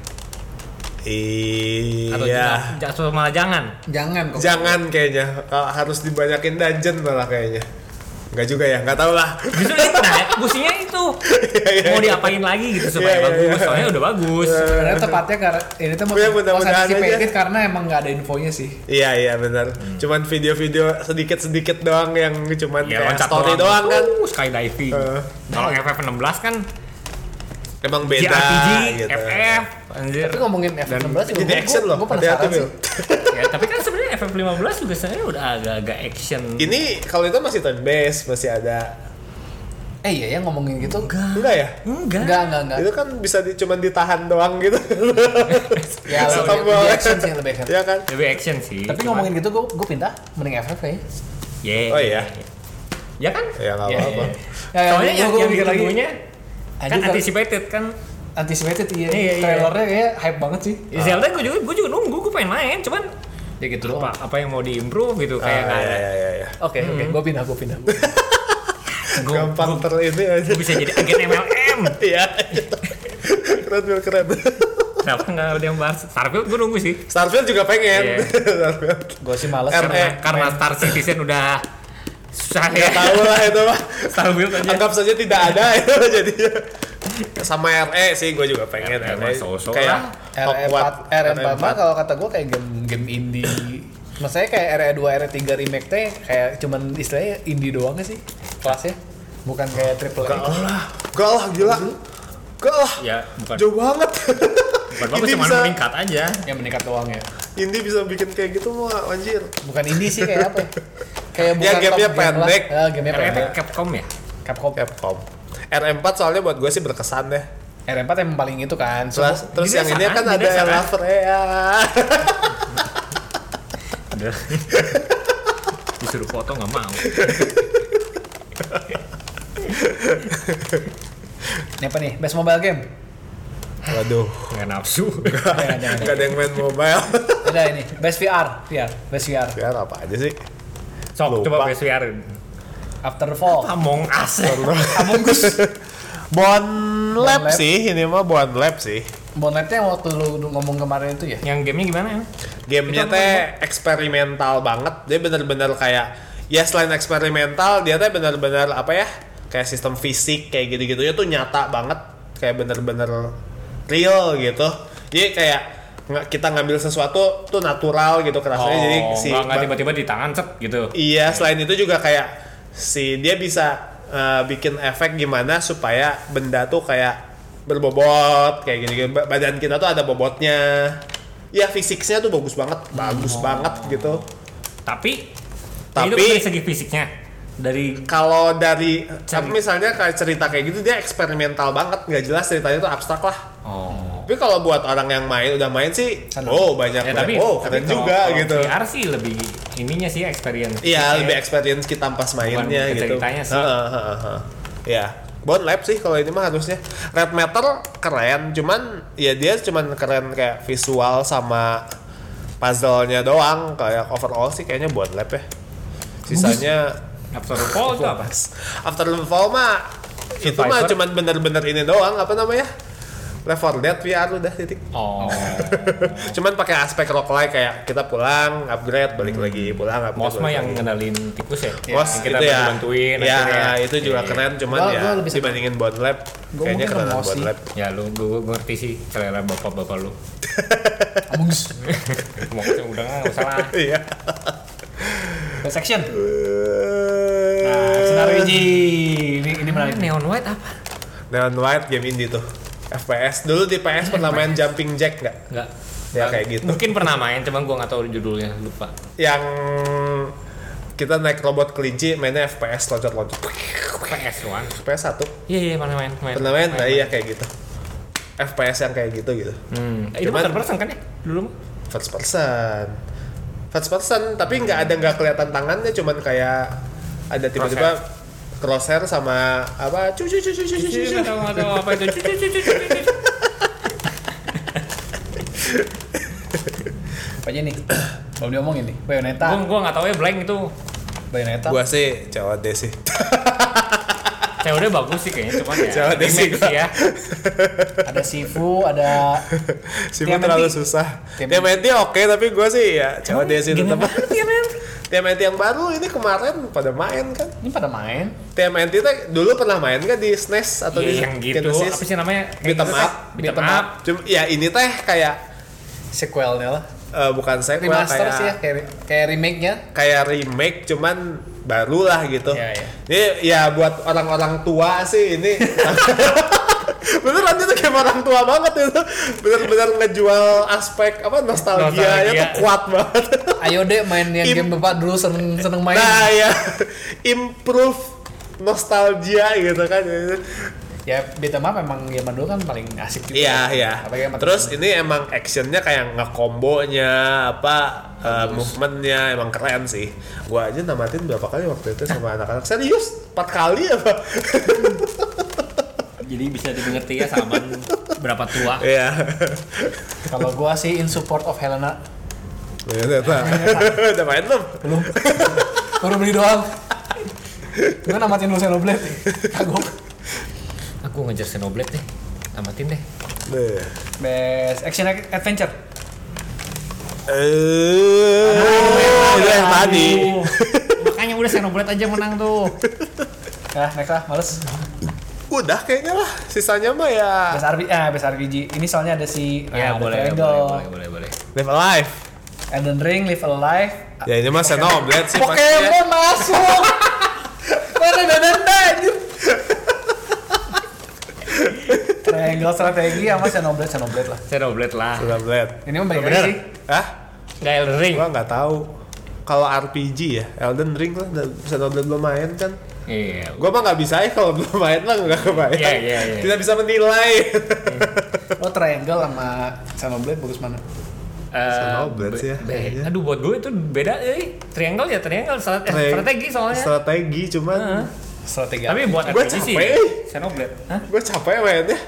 Atau Iya. jangan, atau malah jangan. Jangan kok. Jangan kayaknya Kalau harus dibanyakin dungeon malah kayaknya. Enggak juga ya, enggak tahu lah. Justru itu nah, businya itu. Mau diapain lagi gitu supaya Iya, iya, bagus. iya. Soalnya udah bagus. Sebenarnya tepatnya karena ini tuh mudah-mudahan anticipated aja. karena emang nggak ada infonya sih. Iya iya benar. Cuman video-video sedikit-sedikit doang yang cuman Ya, kayak story doang, kan. Uh, skydiving. Eh. Kalau FF16 kan Emang beda JRPG, gitu. FF, anjir. Tapi ngomongin F16 juga Jadi gua- action loh. Penasaran sih. ya, tapi kan sebenarnya FF15 juga sebenarnya udah agak-agak action. Ini kalau itu masih turn based, masih ada. Eh iya ya ngomongin gitu. Enggak ya? enggak. Enggak, enggak, enggak. Itu kan bisa di, cuman ditahan doang gitu. Ya lebih, lebih action sih, lebih action. Iya kan? Lebih action sih. Tapi cuma- ngomongin gitu gua gua pindah mending FF kayaknya. Yeah. Oh iya. Ya kan? Ya enggak Ya, apa-apa. ya, ya. Soalnya gua- yang gua yang ditunggunya kan anticipated kan. anticipated iya. Iya, iya. Trailernya kayak hype banget sih. Ya, Zelda gue juga gue juga nunggu, gue pengen main, cuman Ya gitu apa doang. apa yang mau diimprove gitu kayak Ah, nggak iya, ada. iya, iya. Oke, oke, gua pindah, gua pindah. Gua- Gampang ter ini aja. gua bisa jadi agen MLM. Iya. keren keren. Kenapa nggak ada yang bahas Starfield? Gue nunggu sih. Starfield juga pengen. Starfield. Gua sih males Karena, Eh, karena Star Citizen udah susah ya. Tahu lah itu mah. Starfield aja. Anggap saja tidak ada itu jadinya. Sama RE sih gue juga pengen RE RE. mah so-so Kayak RE4 Hogwarts, RE4 mah RE4. kalau kata gua kayak game game indie. Maksudnya kayak RE2 RE3 remake teh kayak cuman istilahnya indie doang sih kelasnya. Bukan kayak triple Gak A. lah, gak lah gila. Gak lah. Ya bukan Jauh banget. bukan bagus cuma bisa, meningkat aja. Yang meningkat doang ya. Indie bisa bikin kayak gitu mah anjir. Bukan indie sih kayak apa? ya? Kayak Ya, bukan gamenya top game lah. pendek. Ah, gamenya pendek. Capcom ya. Capcom. Capcom. RE4 soalnya buat gue sih berkesan deh. RE4 emang paling itu kan. Terus, Semua- terus yang ini kan? ada yang lover ya. Ada. Disuruh foto nggak mau. Ini apa nih? Best mobile game. Waduh. Nggak nafsu. Gak ada yang main mobile. Ada ini. Best VR. VR. Best VR. ya apa aja sih? Sok coba PSVR. After the Fall. Among Us. Among Us. Bon Lab Lab. sih, ini mah Bon Lab sih. Bonetnya yang waktu lu ngomong kemarin itu ya. Yang gamenya gimana ya? Gamenya Itu teh eksperimental banget. Dia bener-bener kayak ya selain eksperimental, dia teh bener-bener apa ya? Kayak sistem fisik kayak gitu-gitu ya tuh nyata banget. Kayak bener-bener real gitu. Jadi kayak nggak- kita ngambil sesuatu tuh natural gitu kerasanya. jadi si Oh, nggak nggak tiba-tiba di tangan set gitu. Iya, selain itu juga kayak si dia bisa eh, bikin efek gimana supaya benda tuh kayak berbobot kayak gini, gini. Ba- Badan kita tuh ada bobotnya. Ya fisiknya tuh bagus banget, bagus banget gitu. Tapi, Tapi- dari segi fisiknya dari Kalau dari tapi misalnya kayak cerita kayak gitu dia eksperimental banget, nggak jelas ceritanya tuh abstrak lah. oh Tapi kalau buat orang yang main udah main sih, oh banyak ya tapi oh keren juga kalau gitu. VR sih lebih ininya sih experience Iya, Kayak- lebih experience kita pas mainnya gitu. ceritanya sih. Heeh, heeh, heeh. Ya, Bone Lab sih kalau ini mah harusnya. Red Matter keren, cuman ya dia cuman keren kayak visual sama puzzle-nya doang. Kayak overall sih kayaknya Bone Lab ya. Sisanya After the Fall itu apa? After the Fall mah itu mah cuman bener-bener ini doang apa namanya? Left 4 Dead VR udah titik. Oh, Cuman pakai aspek roguelike kayak kita pulang, upgrade, balik lagi, pulang, upgrade. Mos mah yang lagi. ngendalin tikus ya? Bos Yang kita itu ya. bantuin ya, akhirnya. itu juga Iya. keren cuman Gua- ya gua lebih dibandingin Bond Lab Gua kayaknya mungkin kerenan ke Bond. Lab. Ya lu gue ngerti sih selera bapak-bapak lu. Among Us. Mau udah nggak usah lah. Iya. Best action. Nah, skenario Ji. Ini ini menarik. Neon White apa? Neon White game indie tuh. FPS dulu di PS pernah main Jumping Jack nggak? Enggak. Ya kayak gitu. Mungkin pernah main, cuman gua nggak tahu judulnya, lupa. Yang kita naik robot kelinci mainnya FPS loncat-loncat. PS1. FPS 1 Iya iya pernah main, main. pernah main? Nah iya kayak gitu. FPS yang kayak gitu gitu. Hmm. Itu Cuman- third person kan ya? Dulu? First person. First person tapi nggak ada nggak kelihatan tangannya cuman kayak ada tiba-tiba crosshair sama apa cu cu cu cu cu cu cu. Nggak tahu nggak tahu apa itu. Cucu, cucu, cucu, cucu. Apa aja nih? Belum diomongin nih. Bayonetta. Gua gua nggak tahu ya blank itu. Bayonetta. Gua sih COD sih. COD bagus sih kayaknya, cuman ya. Sih remake gua. sih ya. Ada Sifu, ada Si TMNT. terlalu susah. TMNT oke tapi gua sih ya COD sih Game tetap. apa? TMNT? Yang baru ini kemarin pada main kan. ini pada main. TMNT teh dulu pernah main kan di SNES atau Iya, di yang gitu. Genesis? Apa sih namanya? Beat 'em up. Beat 'em Beat 'em up. Cuma ya ini teh kayak Sequelnya lah. eh, bukan sequel Remaster kayak sih ya, kayak, kayak remake-nya. kayak remake cuman baru lah gitu. Iya, iya. Ini ya buat orang-orang tua sih ini. Beneran itu kayak orang tua banget itu. Bener-bener ngejual aspek apa nostalgia Nostalgia. tuh kuat banget. Ayo deh main yang Im- game bapak dulu seneng seneng main. Nah ya improve nostalgia gitu kan. Ya beat 'em up emang zaman dulu kan paling asik juga. Iya iya. Terus temen. ini emang actionnya kayak ngekombonya apa uh, movementnya emang keren sih. Gua aja namatin berapa kali waktu itu sama anak-anak serius empat kali apa? Jadi bisa dimengerti ya sama berapa tua. Iya. kalau gua sih in support of Helena Udah, udah. Udah main belum? belum baru beli doang gua namatin dulu Xenoblade kagok Aku ngejar Xenoblade deh. Tamatin deh. Nih. best action adventure Eh, itu yang tadi. Makanya udah Xenoblade aja menang tuh. ya next lah males Udah kayaknya lah. Sisanya mah ya best RPG ah best RPG ini soalnya ada si Ya nah, ada boleh, boleh, Triangle, boleh, boleh, boleh. Live Alive. Elden Ring Live Alive Ya ini mah Xenoblade sih pasti ya. Pokemon masuk mana dadanda anjir Triangle strategi sama Xenoblade Xenoblade lah Xenoblade lah. Xenoblade. ini mah baik sih Hah? Gak Elden Ring. Gua nggak tahu. Kalau RPG ya, Elden Ring lah, Xenoblade belum main kan. Iya. Gua mah nggak bisa ya kalau belum main mah nggak kebayang. Iya, iya, iya. Tidak bisa menilai. oh Triangle sama Xenoblade bagus mana Eh, Xenoblade sih ya, be- kayaknya. Aduh buat gue itu beda eh. Triangle ya triangle strat- eh, strategi soalnya. Strategi cuman Heeh. strategi Tapi buat sih. capek. Xenoblade. Hah? gue capek mainnya.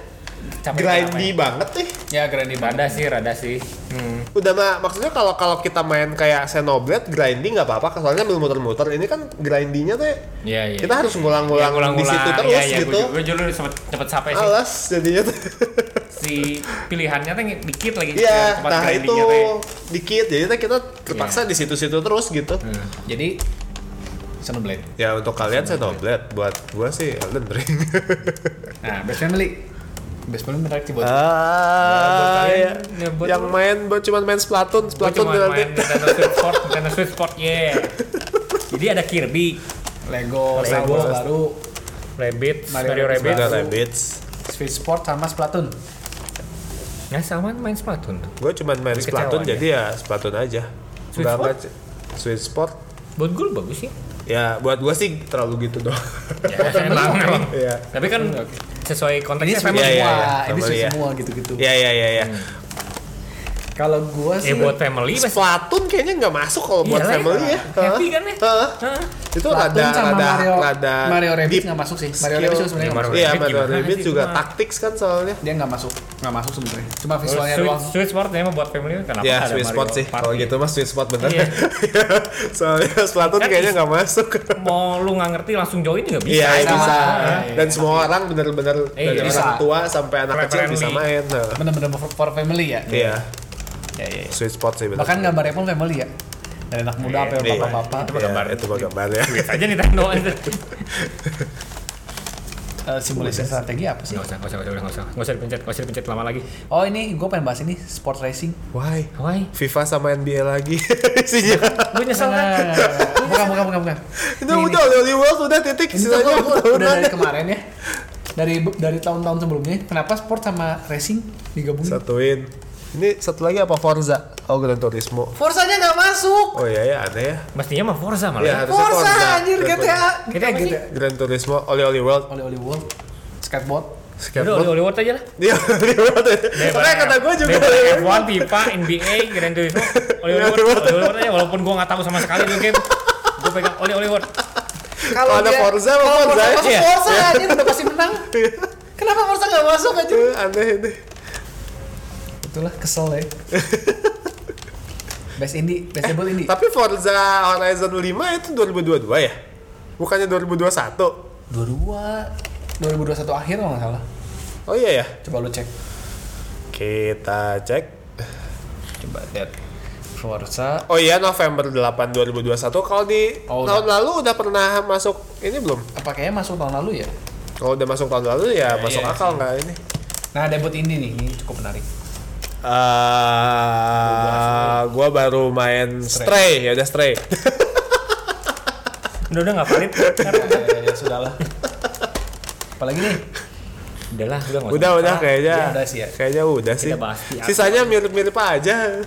Capek grindy banget nih. Ya grandy banget. Rada sih, rada sih. Hmm. Udah mah maksudnya kalau kalau kita main kayak Xenoblade grinding nggak apa-apa soalnya ambil muter-muter ini kan grindingnya tuh Iya, iya. kita harus ngulang-ngulang di situ terus Iya, iya, gitu. Gue dulu cepet, cepet sampai sih. Alas jadinya tuh. Si pilihannya tuh dikit lagi. Iya, tempat nah itu teh. dikit jadi kita terpaksa Iya. di situ-situ terus gitu. Hmm. Jadi Xenoblade. Ya untuk kalian Xenoblade, buat gua sih Elden Ring. Nah, Best Family. Family menarik sih buat ah, kalian, ya. ya buat yang main buat cuman main Splatoon, Gue Splatoon cuma main Nintendo Switch Sport, Nintendo Switch Sport, yeah. Jadi ada Kirby, Lego, Lego. Star Wars baru, Rabbit, Mario Mario, Rabbids Rabbit. Rabbids. Switch Sport sama Splatoon. Nah, sama main Splatoon tuh. Gue cuman main Tapi Splatoon kecewa jadi ya Splatoon aja. Switch Nggak- Sport? Switch Sport. Buat gue bagus sih. Ya buat gua sih terlalu gitu doang. Ya, emang, emang. Iya. Tapi kan sesuai konteksnya semua, family. Iya, iya, iya. ini Family, ya. semua gitu-gitu. Iya iya iya iya. Kalau gua Eh sih buat family Splatoon kayaknya nggak masuk kalau buat Iyalah, family ya. Happy kan ya? Heeh. Itu rada sama rada Mario, deep nggak masuk sih. Mario. Rabbids juga sebenarnya Ya, nggak. Iya, Mario sih, juga cuma- tactics kan soalnya. Dia nggak masuk, nggak masuk sebenarnya. Cuma Kalau visualnya doang. Switch Sport ya buat family kenapa Ya, ada Sweet Mario Spot sih. Kalau gitu mah Sweet Spot bener. Iya. soalnya Splatoon Kan kayaknya nggak masuk. Mau lu nggak ngerti langsung join juga bisa. Iya, Bisa. Iya, iya. Dan semua orang bener-bener Iya, dari orang tua sampai anak kecil bisa main. Nah, Bener-bener for, for family ya. Iya, Ya, ya, ya. Sweet Spot sih bener. Bahkan gambarnya pun family ya. Dari anak muda sampai Iya. bapak-bapak. Itu mah Iya, gambar. itu gambar ya. Aja Nintendo aja. Eh, simulasi strategi apa sih? Nggak usah, nggak usah, nggak usah, nggak usah, nggak usah dipencet, nggak usah dipencet lama lagi. Oh ini gue pengen bahas ini sport racing. Why? Why? FIFA sama NBA lagi isinya. Gue nyesel kan? bukan bukan bukan bukan. Itu udah Oli World udah titik Ini tuh udah dari kemarin ya. Dari dari tahun-tahun sebelumnya, kenapa sport sama racing digabungin? Satuin. Ini satu lagi apa Forza? Oh Gran Turismo. Forsanya nggak masuk. Oh iya ya aneh ya. Mestinya mah Forza malah. Iya, ya. Forza Forza. anjir GTA. GTA? GTA. Gran Turismo, Oli Oli World. Oli Oli World. Skateboard. Udah, Skateboard. Oli World aja lah. Iya, Oli World. Makanya kata gue juga. Daripada F1, FIFA, NBA, Gran Turismo, Oli World, Oli World aja. Walaupun gue nggak tahu sama sekali tuh game, gue pegang Oli Oli World. Kalau ada Forza, apa kalau Forza? Forza masuk Iya. Forza anjir udah pasti menang. Kenapa Forza nggak masuk aja? Eh, Aneh ini. Itulah kesel ya. Best indie, best debut indie. Tapi Forza Horizon 5 itu 2022 ya? Bukannya 2021? 22 2021 akhir kalau nggak salah. Oh iya ya. Coba lu cek. Kita cek. Coba lihat. Forza Oh iya November 8 2021. Kalau di Oh, tahun lalu udah pernah masuk ini belum? apa kayaknya masuk tahun lalu ya? Kalau udah masuk tahun lalu ya, masuk iya akal nggak ini? Nah, debut indie nih, ini cukup menarik. Eh, gua baru main Stray, ya udah Stray. Udah udah nggak valid. ya, ya, ya, sudahlah. Apalagi nih? Udah lah, udah nggak udah usah. udah kayaknya. ya udah sih ya. Kayaknya udah sih. bahas. Sisanya mirip-mirip aja.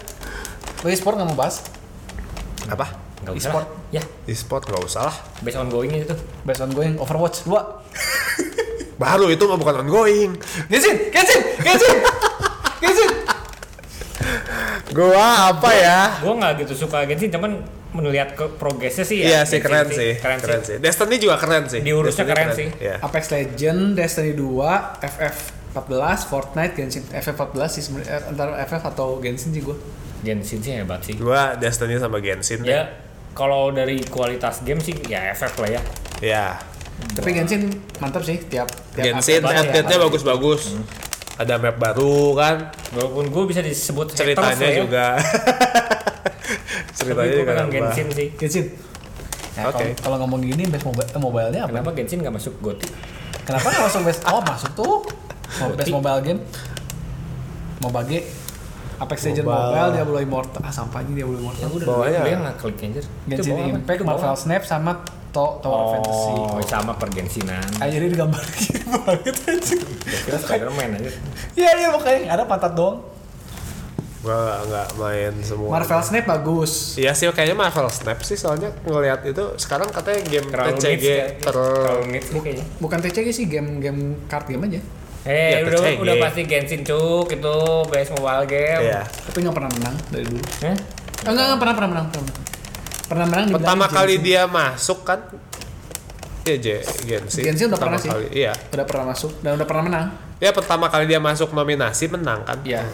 Lo e-sport nggak mau bahas? Apa? Nggak usah. E-sport. Ya, E-sport nggak usah lah. based ongoing itu. Based on going Overwatch 2. Baru itu mah bukan ongoing. Genshin, Genshin, Genshin. Genshin. Gua apa ya? Gue nggak gitu suka Genshin, cuman melihat ke progresnya sih ya. Iya sih keren sih. Keren, Keren sih. sih. Destiny juga keren sih. Diurusnya Destiny keren sih. Iya. Apex Legend, Destiny 2, FF 14, Fortnite, Genshin. FF 14 sih sebenarnya eh, antara FF atau Genshin sih gua. Genshin sih hebat sih. Gua Destiny sama Genshin. Ya, kalau dari kualitas game sih ya FF lah ya. Ya. Tapi Genshin mantap sih tiap tiap Genshin update ya. update-nya bagus-bagus. Ada map baru kan. Walaupun gue bisa disebut Ceritanya lah ya. juga. Ceritanya juga nambah. Genshin sih. Genshin. Nah, Oke. kalau- kalau ngomong gini best mobile eh, mobile-nya apa? Kenapa Genshin nggak masuk GOTY? Kenapa nggak masuk best? Oh masuk tuh. Best mobile game. Mobile G. Apex Legends Mobile. Mobile, Diablo Immortal. Ah sampah ini Diablo Immortal. Ya udah, Bawahnya. yang nggak klik anjir. Genshin apa? Impact, Marvel? Snap sama To- Tower Fantasy. Oh, sama pergensinan. Ah, jadi digambar gitu banget aja. Gua kira Spider-Man aja. Iya iya makanya ada pantat doang. Gua nggak main semua. Marvel Snap bagus. Iya sih kayaknya Marvel Snap sih soalnya ngelihat itu sekarang katanya game Terlalu TCG ter terlalu nih kayaknya. Bukan TCG sih game-game card game aja. Eh, Ya, udah TCG. udah pasti Genshin cuk itu base mobile game. Iya. Tapi nggak pernah menang dari dulu. Hah? Oh, enggak, enggak pernah pernah menang. Pernah, pernah menang Pertama kali dia masuk kan Iya J Genshin. Genshin udah Pertama pernah sih. kali, Iya. udah pernah masuk dan udah pernah menang. Ya pertama kali dia masuk nominasi menang kan? ya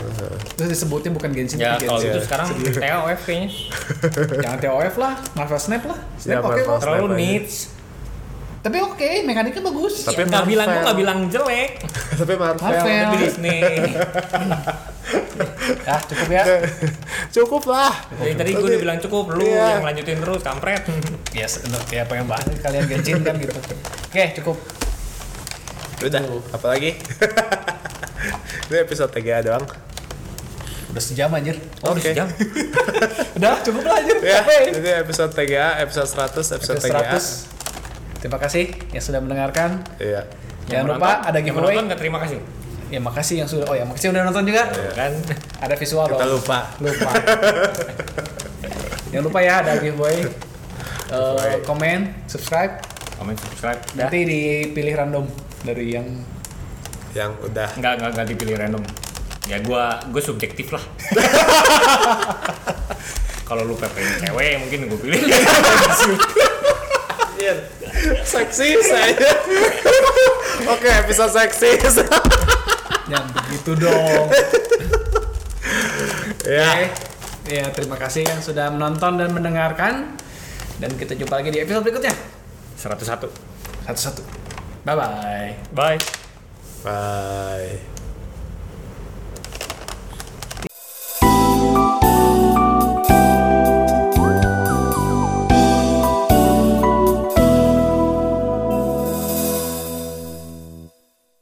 terus disebutnya bukan Genshin Ya tapi gitu sekarang TOF kayaknya. jangan TOF lah Marvel Snap lah Ya, Snap oke Marvel kok Snap. Terlalu niche. tapi oke mekaniknya bagus Tapi Nggak bilang nggak bilang jelek. Tapi Marvel. Marvel. Tapi Disney. ya cukup ya Cukup lah. Dari tadi gue udah bilang cukup, lu Iya. yang lanjutin terus kampret. ya se- ya pengen banget kalian Genshin kan gitu oke cukup Udah, apa lagi? Ini episode 3 doang. udah sejam anjir Oh, udah Oke. sejam. udah cukup lah anjir Ya, ini episode 3, episode 100, episode Episode 3. 100 terima kasih yang sudah mendengarkan Iya. Jangan Yang lupa ada giveaway. nggak terima kasih. Ya makasih yang sudah oh ya makasih yang udah nonton juga. Kan Ada visual Kita dong. lupa. Lupa. Jangan lupa ya ada giveaway. Eh, komen, subscribe, komen subscribe. nanti dipilih random dari yang Yang udah. Enggak, enggak, enggak dipilih random. Ya gua gua subjektif lah. Kalau lu pengen cewek mungkin gue pilih. Iya. Seksi saya. Oke, episode seksi. Yang begitu dong. ya. Oke. Ya, terima kasih yang sudah menonton dan mendengarkan. Dan kita jumpa lagi di episode berikutnya. 101. Satu-satu. Bye bye. Bye. Bye.